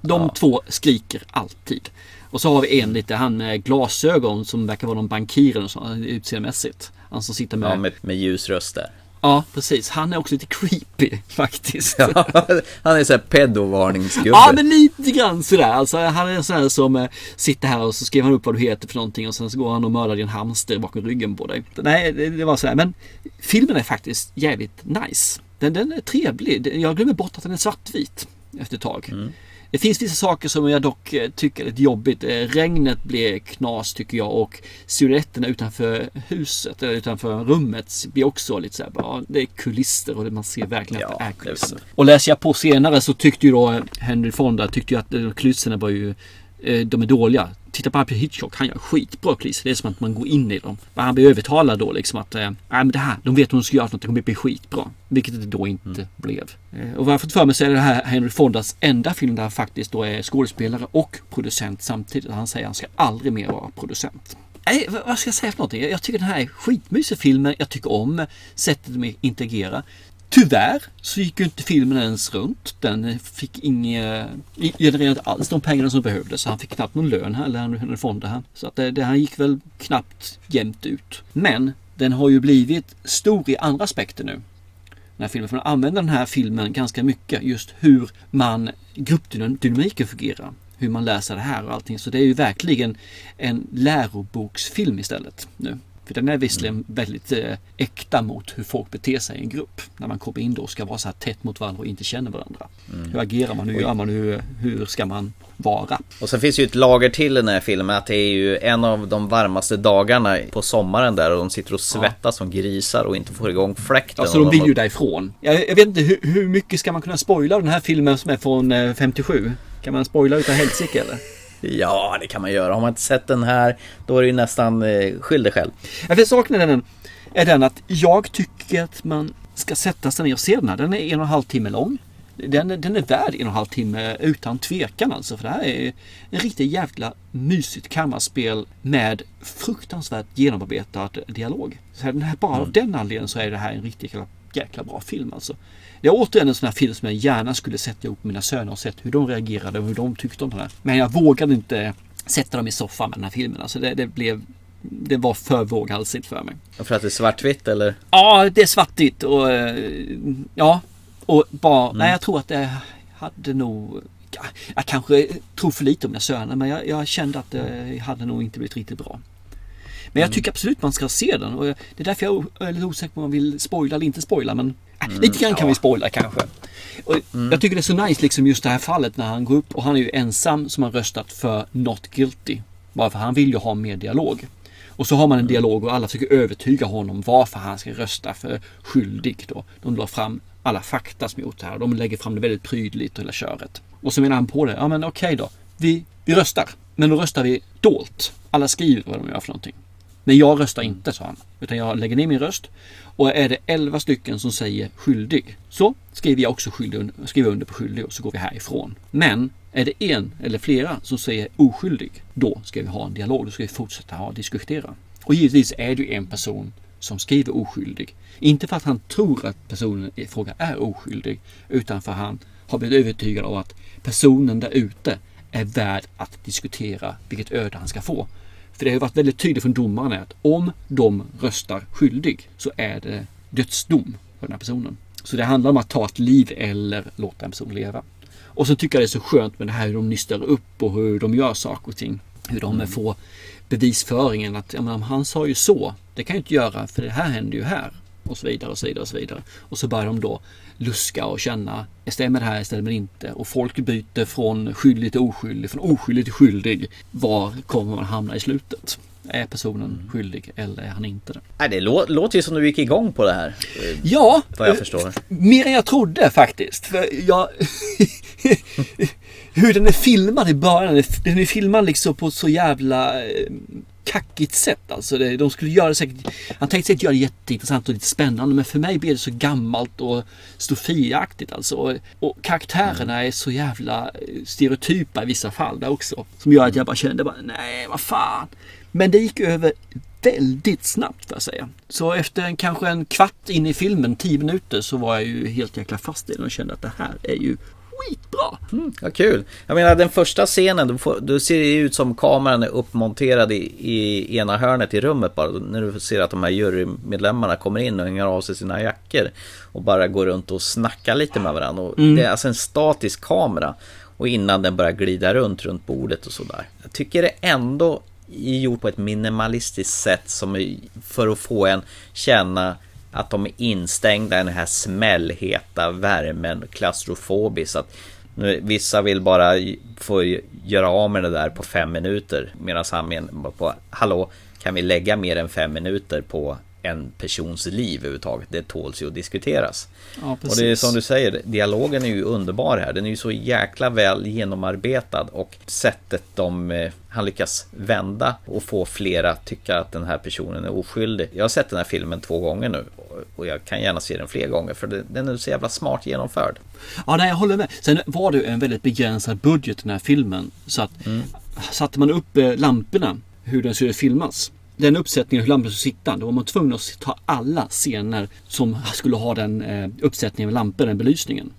De ja. två skriker alltid. Och så har vi en lite, han med glasögon som verkar vara någon bankir eller så, utseendemässigt. Han som sitter med... Ja, med, med ljus röst där. Ja, precis. Han är också lite creepy (laughs) faktiskt. Ja, han är såhär pedovarningsgubbe. Ja, men lite grann sådär. Alltså, han är sån här som äh, sitter här och så skriver han upp vad du heter för någonting och sen så går han och mördar din hamster bakom ryggen på dig. Nej, det, det var sådär. Men filmen är faktiskt jävligt nice. Den, den är trevlig. Jag glömmer bort att den är svartvit efter ett tag. Mm. Det finns vissa saker som jag dock eh, tycker är lite jobbigt. Eh, regnet blir knas tycker jag och silhuetterna utanför huset eller utanför rummet blir också lite så här, ja, det är kulisser och man ser verkligen att det är kulisser. Och läser jag på senare så tyckte ju då Henry Fonda tyckte ju att kulisserna var ju Eh, de är dåliga. Titta på Alfred Hitchcock, han gör skitbra kulisser. Det är som att man går in i dem. Men han blir övertalad då liksom att, äh, men det här, de vet hur de ska göra något, det kommer bli skitbra. Vilket det då inte mm. blev. Eh, och vad jag fått för mig så är det här Henry Fondas enda film där han faktiskt då är skådespelare och producent samtidigt. Han säger att han ska aldrig mer vara producent. Nej, vad ska jag säga för någonting? Jag tycker den här är skitmysig filmen. Jag tycker om sättet de interagerar. Tyvärr så gick ju inte filmen ens runt. Den fick inga, genererade inte alls de pengarna som behövdes. Så han fick knappt någon lön här, eller han från det här. Så att det, det här gick väl knappt jämnt ut. Men den har ju blivit stor i andra aspekter nu. Den här filmen. För man använder den här filmen ganska mycket. Just hur man gruppdynamiken fungerar. Hur man läser det här och allting. Så det är ju verkligen en läroboksfilm istället nu. För den är visserligen väldigt eh, äkta mot hur folk beter sig i en grupp. När man kommer in då och ska vara så här tätt mot varandra och inte känner varandra. Mm. Hur agerar man? Hur gör man? Hur, hur ska man vara? Och sen finns ju ett lager till i den här filmen att det är ju en av de varmaste dagarna på sommaren där och de sitter och svettas som grisar och inte får igång fläkten. Alltså Och de vill ju därifrån. Jag, jag vet inte hur, hur mycket ska man kunna spoila den här filmen som är från eh, 57? Kan man spoila utav helsike eller? Ja, det kan man göra. Har man inte sett den här, då är det ju nästan eh, skyldig själv. Jag för saken är den, är den att jag tycker att man ska sätta sig ner och se den här. Den är en och en halv timme lång. Den, den är värd en och en halv timme utan tvekan alltså. För det här är en riktigt jävla mysigt kammarspel med fruktansvärt genomarbetad dialog. Så den här, bara av den anledningen så är det här en riktigt jäkla, jäkla bra film alltså. Det är återigen en sån här film som jag gärna skulle sätta ihop med mina söner och sett hur de reagerade och hur de tyckte om den här. Men jag vågade inte sätta dem i soffan med den här filmen. Alltså det, det blev det var för våghalsigt för mig. För att det är svartvitt eller? Ja, det är svartvitt och eh, ja. Och bara, nej jag tror att det hade nog jag kanske tror för lite om mina söner men jag, jag kände att det hade nog inte blivit riktigt bra. Men jag tycker absolut man ska se den och det är därför jag är lite osäker på om man vill spoila eller inte spoila men äh, lite grann kan vi spoila kanske. Och Jag tycker det är så nice liksom just det här fallet när han går upp och han är ju ensam som har röstat för Not Guilty. Bara för han vill ju ha mer dialog. Och så har man en dialog och alla försöker övertyga honom varför han ska rösta för skyldig. Då. De drar fram alla fakta som gjort det här. De lägger fram det väldigt prydligt hela köret. Och så menar han på det. Ja men okej då. Vi, vi röstar. Men då röstar vi dolt. Alla skriver vad de gör för någonting. Men jag röstar inte, sa han. Utan jag lägger ner min röst. Och är det 11 stycken som säger skyldig. Så skriver jag också skyldig, skriver under på skyldig och så går vi härifrån. Men är det en eller flera som säger oskyldig. Då ska vi ha en dialog. Då ska vi fortsätta ha diskutera. Och givetvis är det ju en person som skriver oskyldig. Inte för att han tror att personen i fråga är oskyldig. Utan för att han har blivit övertygad om att personen där ute är värd att diskutera vilket öde han ska få. För det har varit väldigt tydligt från domaren att om de röstar skyldig så är det dödsdom för den här personen. Så det handlar om att ta ett liv eller låta en person leva. Och så tycker jag det är så skönt med det här hur de nystar upp och hur de gör saker och ting. Hur de får bevisföringen att ja, men han sa ju så. Det kan jag inte göra för det här händer ju här. Och så vidare och så vidare och så vidare. Och så börjar de då luska och känna. Stämmer det här, stämmer det inte? Och folk byter från skyldig till oskyldig, från oskyldig till skyldig. Var kommer man hamna i slutet? Är personen skyldig eller är han inte det? Nej, det lå låter ju som du gick igång på det här. Ja, Vad jag eh, förstår. Mer än jag trodde faktiskt. För jag... (laughs) Hur den är filmad i början. Den är filmad liksom på så jävla eh, kackigt sätt. Alltså det, de skulle göra säkert... Han tänkte säkert göra det jätteintressant och lite spännande. Men för mig blir det så gammalt och stofiaktigt alltså. Och, och karaktärerna är så jävla eh, stereotypa i vissa fall där också. Som gör att jag bara kände bara, nej vad fan. Men det gick över väldigt snabbt får jag säga. Så efter en, kanske en kvart in i filmen, tio minuter, så var jag ju helt jäkla fast i den och kände att det här är ju skitbra. Mm, vad kul. Jag menar den första scenen, då, får, då ser det ut som kameran är uppmonterad i, i ena hörnet i rummet bara. När du ser att de här jurymedlemmarna kommer in och hänger av sig sina jackor. Och bara går runt och snackar lite med varandra. Och Mm. Det är alltså en statisk kamera. Och innan den börjar glida runt runt bordet och sådär. Jag tycker det ändå är gjort på ett minimalistiskt sätt som är för att få en känna att de är instängda i den här smällheta värmen, klaustrofobiskt. Att nu, vissa vill bara få göra av med det där på fem minuter. Medan han menar på, hallå, kan vi lägga mer än fem minuter på en persons liv överhuvudtaget? Det tåls ju att diskuteras. Ja, och det är som du säger, dialogen är ju underbar här. Den är ju så jäkla väl genomarbetad och sättet de, eh, han lyckas vända och få flera att tycka att den här personen är oskyldig. Jag har sett den här filmen två gånger nu och jag kan gärna se den fler gånger för den är så jävla smart genomförd. Ja, nej, jag håller med. Sen var det ju en väldigt begränsad budget den här filmen. Så att satte man upp eh, lamporna, hur den skulle filmas. Den uppsättningen hur lamporna skulle sitta, då var man tvungen att ta alla scener som skulle ha den eh, uppsättningen med lampor, den belysningen.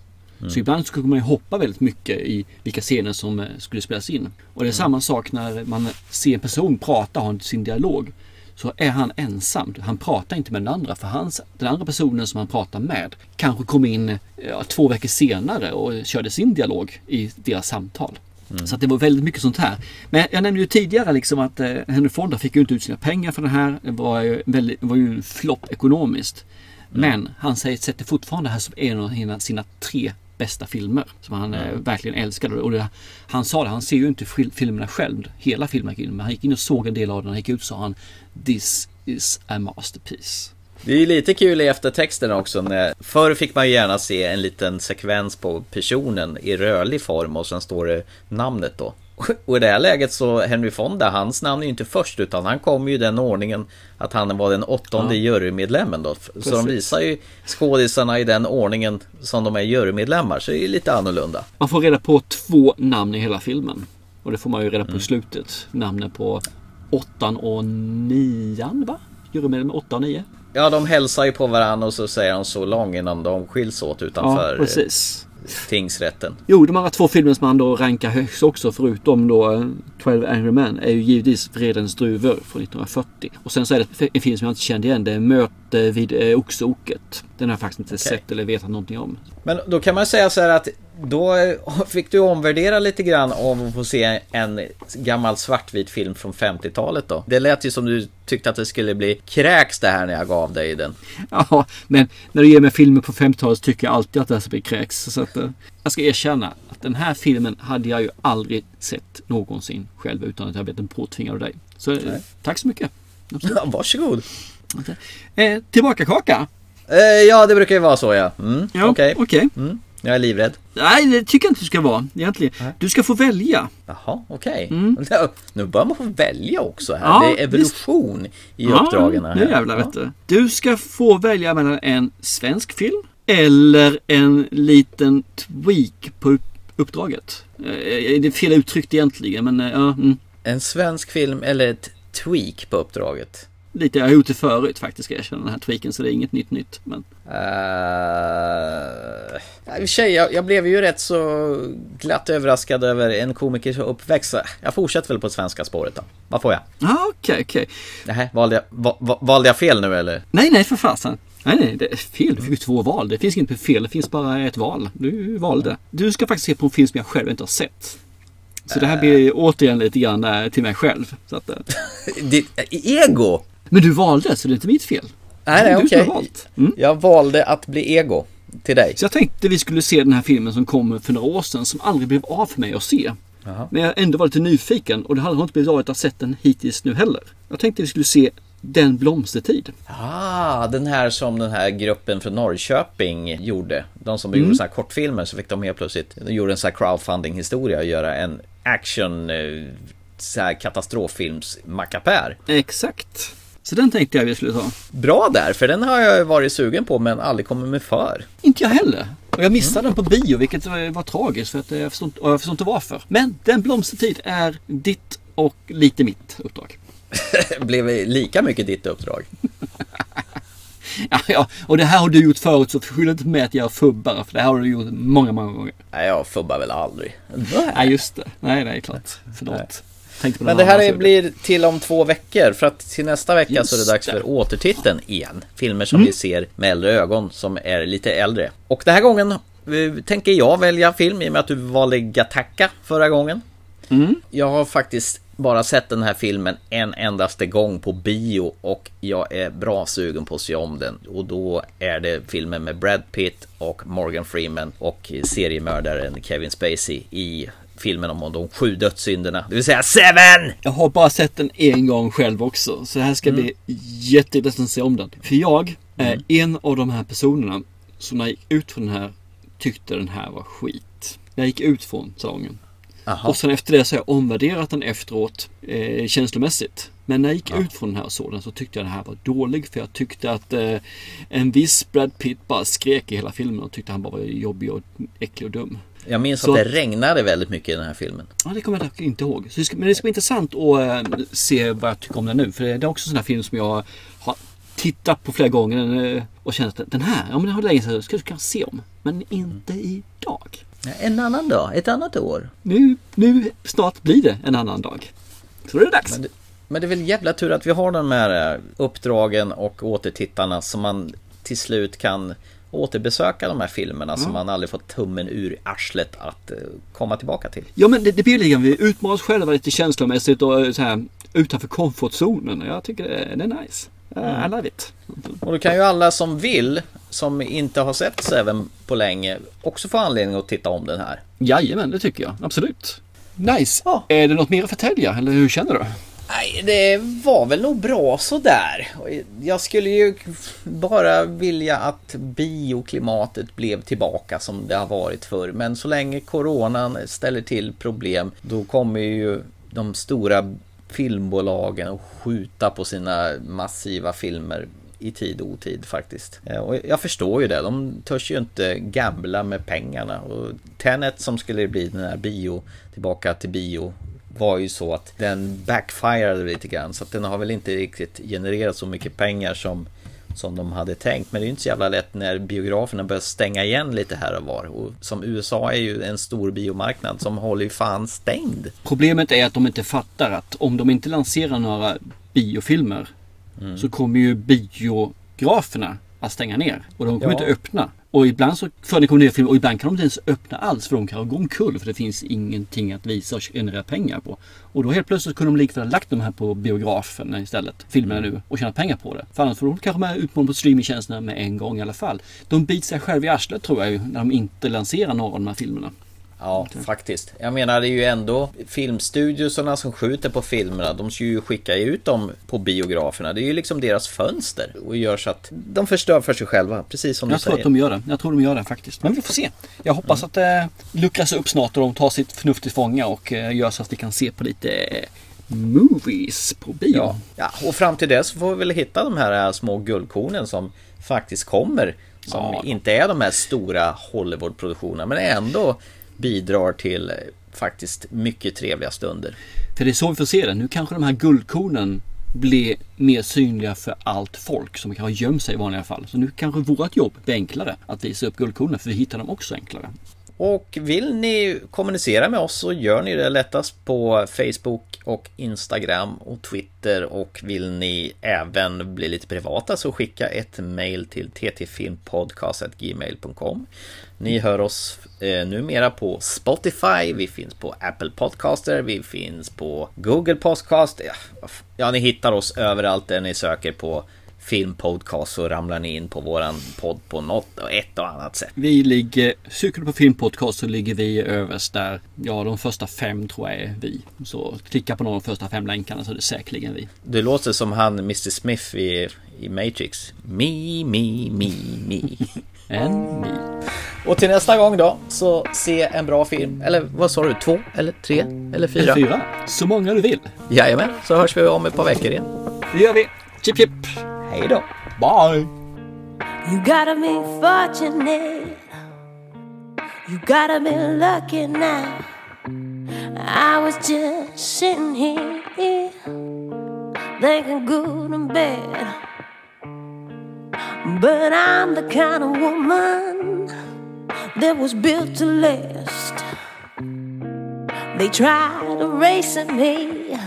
Så ibland skulle man ju hoppa väldigt mycket i vilka scener som eh, skulle spelas in. Och det är samma sak när man ser en person prata ha sin dialog. Så är han ensam. Han pratar inte med den andra för hans, den andra personen som han pratar med kanske kom in ja, två veckor senare och körde sin dialog i deras samtal. Så att det var väldigt mycket sånt här. Men jag nämnde ju tidigare liksom att eh, Henry Fonda fick ju inte ut sina pengar för det här. Det var ju, väldigt, var ju en flopp ekonomiskt. Men han säger, sätter fortfarande det här som en av sina, tre bästa filmer. Som han eh, verkligen älskade. Och det, han sa det, han ser ju inte fil- filmerna själv. Hela filmen. Men han gick in och såg en del av den. Han gick ut och sa han This is a masterpiece. Det är ju lite kul i eftertexten också. När, förr fick man ju gärna se en liten sekvens på personen i rörlig form och sen står det namnet då. (laughs) Och i det här läget så Henry Fonda, hans namn är ju inte först utan han kom ju i den ordningen att han var den åttonde Ja. jurymedlemmen då. Så de Precis. visar ju skådisarna i den ordningen som de är jurymedlemmar, så det är ju lite annorlunda. Man får reda på två namn i hela filmen. Och det får man ju reda på i slutet. Namnen på åttan och nian va? Jurymedlem åtta och nio. Ja, de hälsar ju på varandra och så säger de så lång innan de skiljs åt utanför Ja, precis. eh, tingsrätten. Jo, de andra två filmer som man då rankar högst också förutom då eh, 12 Angry Men är ju givetvis Vredens druvor från 1940. Och sen så är det en film som jag inte kände igen. Det är Möte vid eh, Oxoket. Den har jag faktiskt inte sett eller vetat någonting om. Men då kan man säga så här att då fick du omvärdera lite grann av att få se en gammal svartvit film från 50-talet då. Det lät ju som du tyckte att det skulle bli kräks det här när jag gav dig den. Ja, men när du ger mig filmer på 50-talet så tycker jag alltid att det här ska bli kräks. Så att, eh, jag ska erkänna att den här filmen hade jag ju aldrig sett någonsin själv utan att jag blivit påtvingad av dig. Så eh, tack så mycket. (laughs) Ja, varsågod. Eh, tillbaka kaka. Eh, ja, det brukar ju vara så ja. Mm, Ja, Okej. okej. Mm, jag är livrädd. Nej, det tycker jag inte du ska vara egentligen. Du ska få välja. Jaha, okej. (laughs) Nu börjar man få välja också här. Mm. Ja, det är evolution i Ja, uppdragen här. nu jävlar vet du. Du ska få välja mellan en svensk film eller en liten tweak på upp- uppdraget. Eh, Det är fel uttryckt egentligen men eh, ja. Mm. En svensk film eller ett tweak på uppdraget? Lite, jag har gjort det förut faktiskt ska jag erkänna den här tweaken så det är inget nytt nytt. Men... Uh, för sig, jag, jag blev ju rätt så glatt överraskad över en komikers uppväxt. Jag fortsätter väl på svenska spåret då. Vad får jag? Ja, okej, okej. Nähä, valde jag, va, va, valde jag fel nu eller? Nej, nej för fasen. Nej, nej, det är fel. Du fick ju två val. Det finns inget fel. Det finns bara ett val. Du valde. Du ska faktiskt se på en film som jag själv inte har sett. Så det här blir återigen lite grann eh, till mig själv. Så att, eh. (laughs) Ditt ego? Men du valde, så det är inte mitt fel. Nej, nej okej. valt. Mm. Jag valde att bli ego till dig. Så jag tänkte vi skulle se den här filmen som kom för några år sedan som aldrig blev av för mig att se. Jaha. Men jag ändå var lite nyfiken och det hade inte blivit av att ha sett den hittills nu heller. Jag tänkte vi skulle se Den blomstertid. Ah, den här som den här gruppen från Norrköping gjorde. De som Mm. gjorde sådana här kortfilmer så fick de helt plötsligt, de gjorde en sån här crowdfunding historia och göra en action eh, så här katastroffilms mackapär. Exakt. Så den tänkte jag vi skulle ta. Bra där, för den har jag varit sugen på men aldrig kommit med för. Inte jag heller. Och jag missade den på bio vilket var, var tragiskt för att jag förstår, inte- och jag förstår inte varför. Men Den blomstertid är ditt och lite mitt uppdrag. (laughs) Blev lika mycket ditt uppdrag. (laughs) Ja, ja, och det här har du gjort förut så skyll inte med att jag fubbar för det här har du gjort många, många gånger. Nej, jag fubbar väl aldrig. Nej, just det. Nej, nej, klart. Förlåt. På Men det här är, blir till om två veckor för att till nästa vecka så är det Just dags det. för återtiteln igen. Filmer som Mm. vi ser med äldre ögon som är lite äldre. Och den här gången eh, tänker jag välja film i och med att du valde Gattaca förra gången. Mm. Jag har faktiskt bara sett den här filmen en endaste gång på bio och jag är bra sugen på att se om den. Och då är det filmen med Brad Pitt och Morgan Freeman och seriemördaren Kevin Spacey i filmen om de sju dödssynderna, det vill säga Seven! Jag har bara sett den en gång själv också. Så det här ska Mm. bli jätteintressant att se om den. För jag är Mm. en av de här personerna som när jag gick ut från den här tyckte den här var skit. Jag gick ut från salongen. Aha. Och sen efter det så har jag omvärderat den efteråt eh, känslomässigt. Men när jag gick ut från den här och såg den så tyckte jag den här var dålig. För jag tyckte att eh, en viss Brad Pitt bara skrek i hela filmen och tyckte han bara var jobbig och äcklig och dum. Jag minns Så- att det regnade väldigt mycket i den här filmen. Ja, det kommer jag inte ihåg. Det ska, men det ska bli intressant att eh, se vad jag tycker om den nu. För det är också en sån här film som jag har tittat på flera gånger eh, och känt att den här, ja men den har länge sedan, ska du kunna se om. Men inte idag. En annan dag, ett annat år. Nu, nu snart blir det en annan dag. Så är det dags. Men det, men det är väl jävla tur att vi har de här eh, uppdragen och återtittarna som man till slut kan återbesöka de här filmerna som Ja. man aldrig fått tummen ur arslet att eh, komma tillbaka till. Ja men det, det blir lite vi utmanar oss själva lite känslomässigt och eh, så här utanför komfortzonen. Jag tycker det, är nice. Uh, I love it. Och då kan ju alla som vill, som inte har sett Seven på länge, också få anledning att titta om den här. Jajamän, det tycker jag. Absolut. Nice. Är det något mer att förtälja eller hur känner du? Nej, det var väl nog bra sådär. Jag skulle ju bara vilja att bioklimatet blev tillbaka som det har varit förr. Men så länge coronan ställer till problem, då kommer ju de stora filmbolagen att skjuta på sina massiva filmer i tid och otid faktiskt. Eh, och jag förstår ju det, de törs ju inte gambla med pengarna. Och Tenet som skulle bli den här bio, tillbaka till bio var ju så att den backfirade lite grann så att den har väl inte riktigt genererat så mycket pengar som som de hade tänkt. Men det är ju inte så jävla lätt när biograferna börjar stänga igen lite här och var. Och som USA är ju en stor biomarknad som håller ju fan stängd. Problemet är att de inte fattar att om de inte lanserar några biofilmer Mm. så kommer ju biograferna att stänga ner. Och de kommer Ja. inte öppna. Och ibland så förekommer nya filmer och ibland kan de inte ens öppna alls för de kan gå omkull för det finns ingenting att visa och generera pengar på. Och då helt plötsligt kunde de likväl ha lagt de här på biografen istället, filmerna Mm. nu, och tjäna pengar på det. För annars får de kanske med ut på streamingtjänsterna med en gång i alla fall. De biter sig själva i arslet tror jag ju när de inte lanserar några av de här filmerna. Ja, faktiskt. Jag menar, det är ju ändå filmstudiosarna som skjuter på filmerna. De ska ju skicka ut dem på biograferna. Det är ju liksom deras fönster och gör så att de förstör för sig själva, precis som Jag du tror säger. att de gör det. Jag tror de gör det faktiskt. Men vi får se. Jag hoppas att det luckras upp snart och de tar sitt förnuft till fånga och eh, gör så att vi kan se på lite eh, movies på bio. Ja, ja, och fram till dess får vi väl hitta de här små guldkornen som faktiskt kommer. Som Ja. inte är de här stora Hollywood-produktionerna men ändå bidrar till eh, faktiskt mycket trevliga stunder. För det är så vi får se det. Nu kanske de här guldkornen blir mer synliga för allt folk som kan ha gömt sig i vanliga fall. Så nu kanske vårt jobb blir enklare att visa upp guldkornen för vi hittar dem också enklare. Och vill ni kommunicera med oss så gör ni det lättast på Facebook och Instagram och Twitter. Och vill ni även bli lite privata så skicka ett mail till ttfilmpodcast.gmail.com Ni hör oss eh, numera på Spotify, vi finns på Apple Podcaster, vi finns på Google Podcast. Ja, ja, ni hittar oss överallt där ni söker på filmpodcast så ramlar ni in på våran podd på något och ett och annat sätt. Vi ligger, söker du på filmpodcast så ligger vi överst där. Ja, de första fem tror jag är vi. Så klicka på någon av de första fem länkarna så är det säkerligen vi. Du låter som han Mr Smith i, i Matrix. Me, me, me, me. En me. Och till nästa gång då, så se en bra film. Eller vad sa du? Två? Eller tre? Eller fyra? Fyra. Så många du vill. Jajamän, så hörs vi om ett par veckor igen. Det gör vi. Chip chip. Hej då. Bye. You gotta be fortunate. You gotta be lucky now. I was just sitting here thinking good and bad. But I'm the kind of woman that was built to last. They tried erasing me,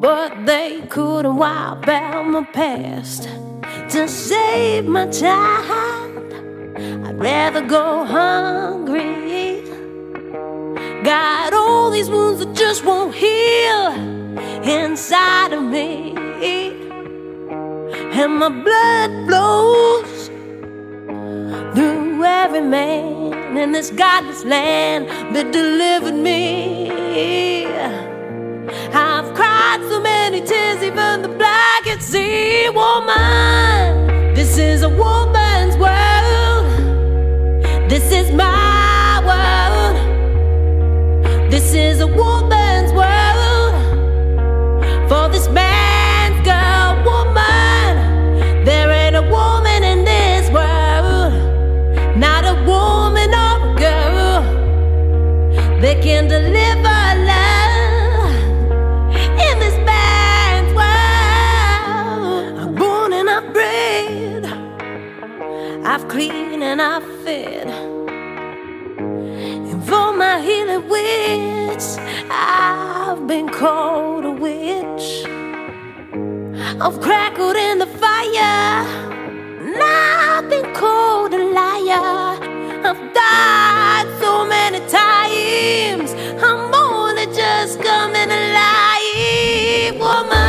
but they couldn't wipe out my past. To save my child, I'd rather go hungry. Got all these wounds that just won't heal inside of me. And my blood flows through every man in this godless land that delivered me. I've cried so many tears, even the black can see. Woman, this is a woman's world. This is my world. This is a woman's world. For this man's girl, woman. There ain't a woman in this world. Not a woman or a girl that can deliver when I fed. And for my healing wits, I've been called a witch. I've crackled in the fire, Now I've been called a liar. I've died so many times, I'm only just coming alive. Woman.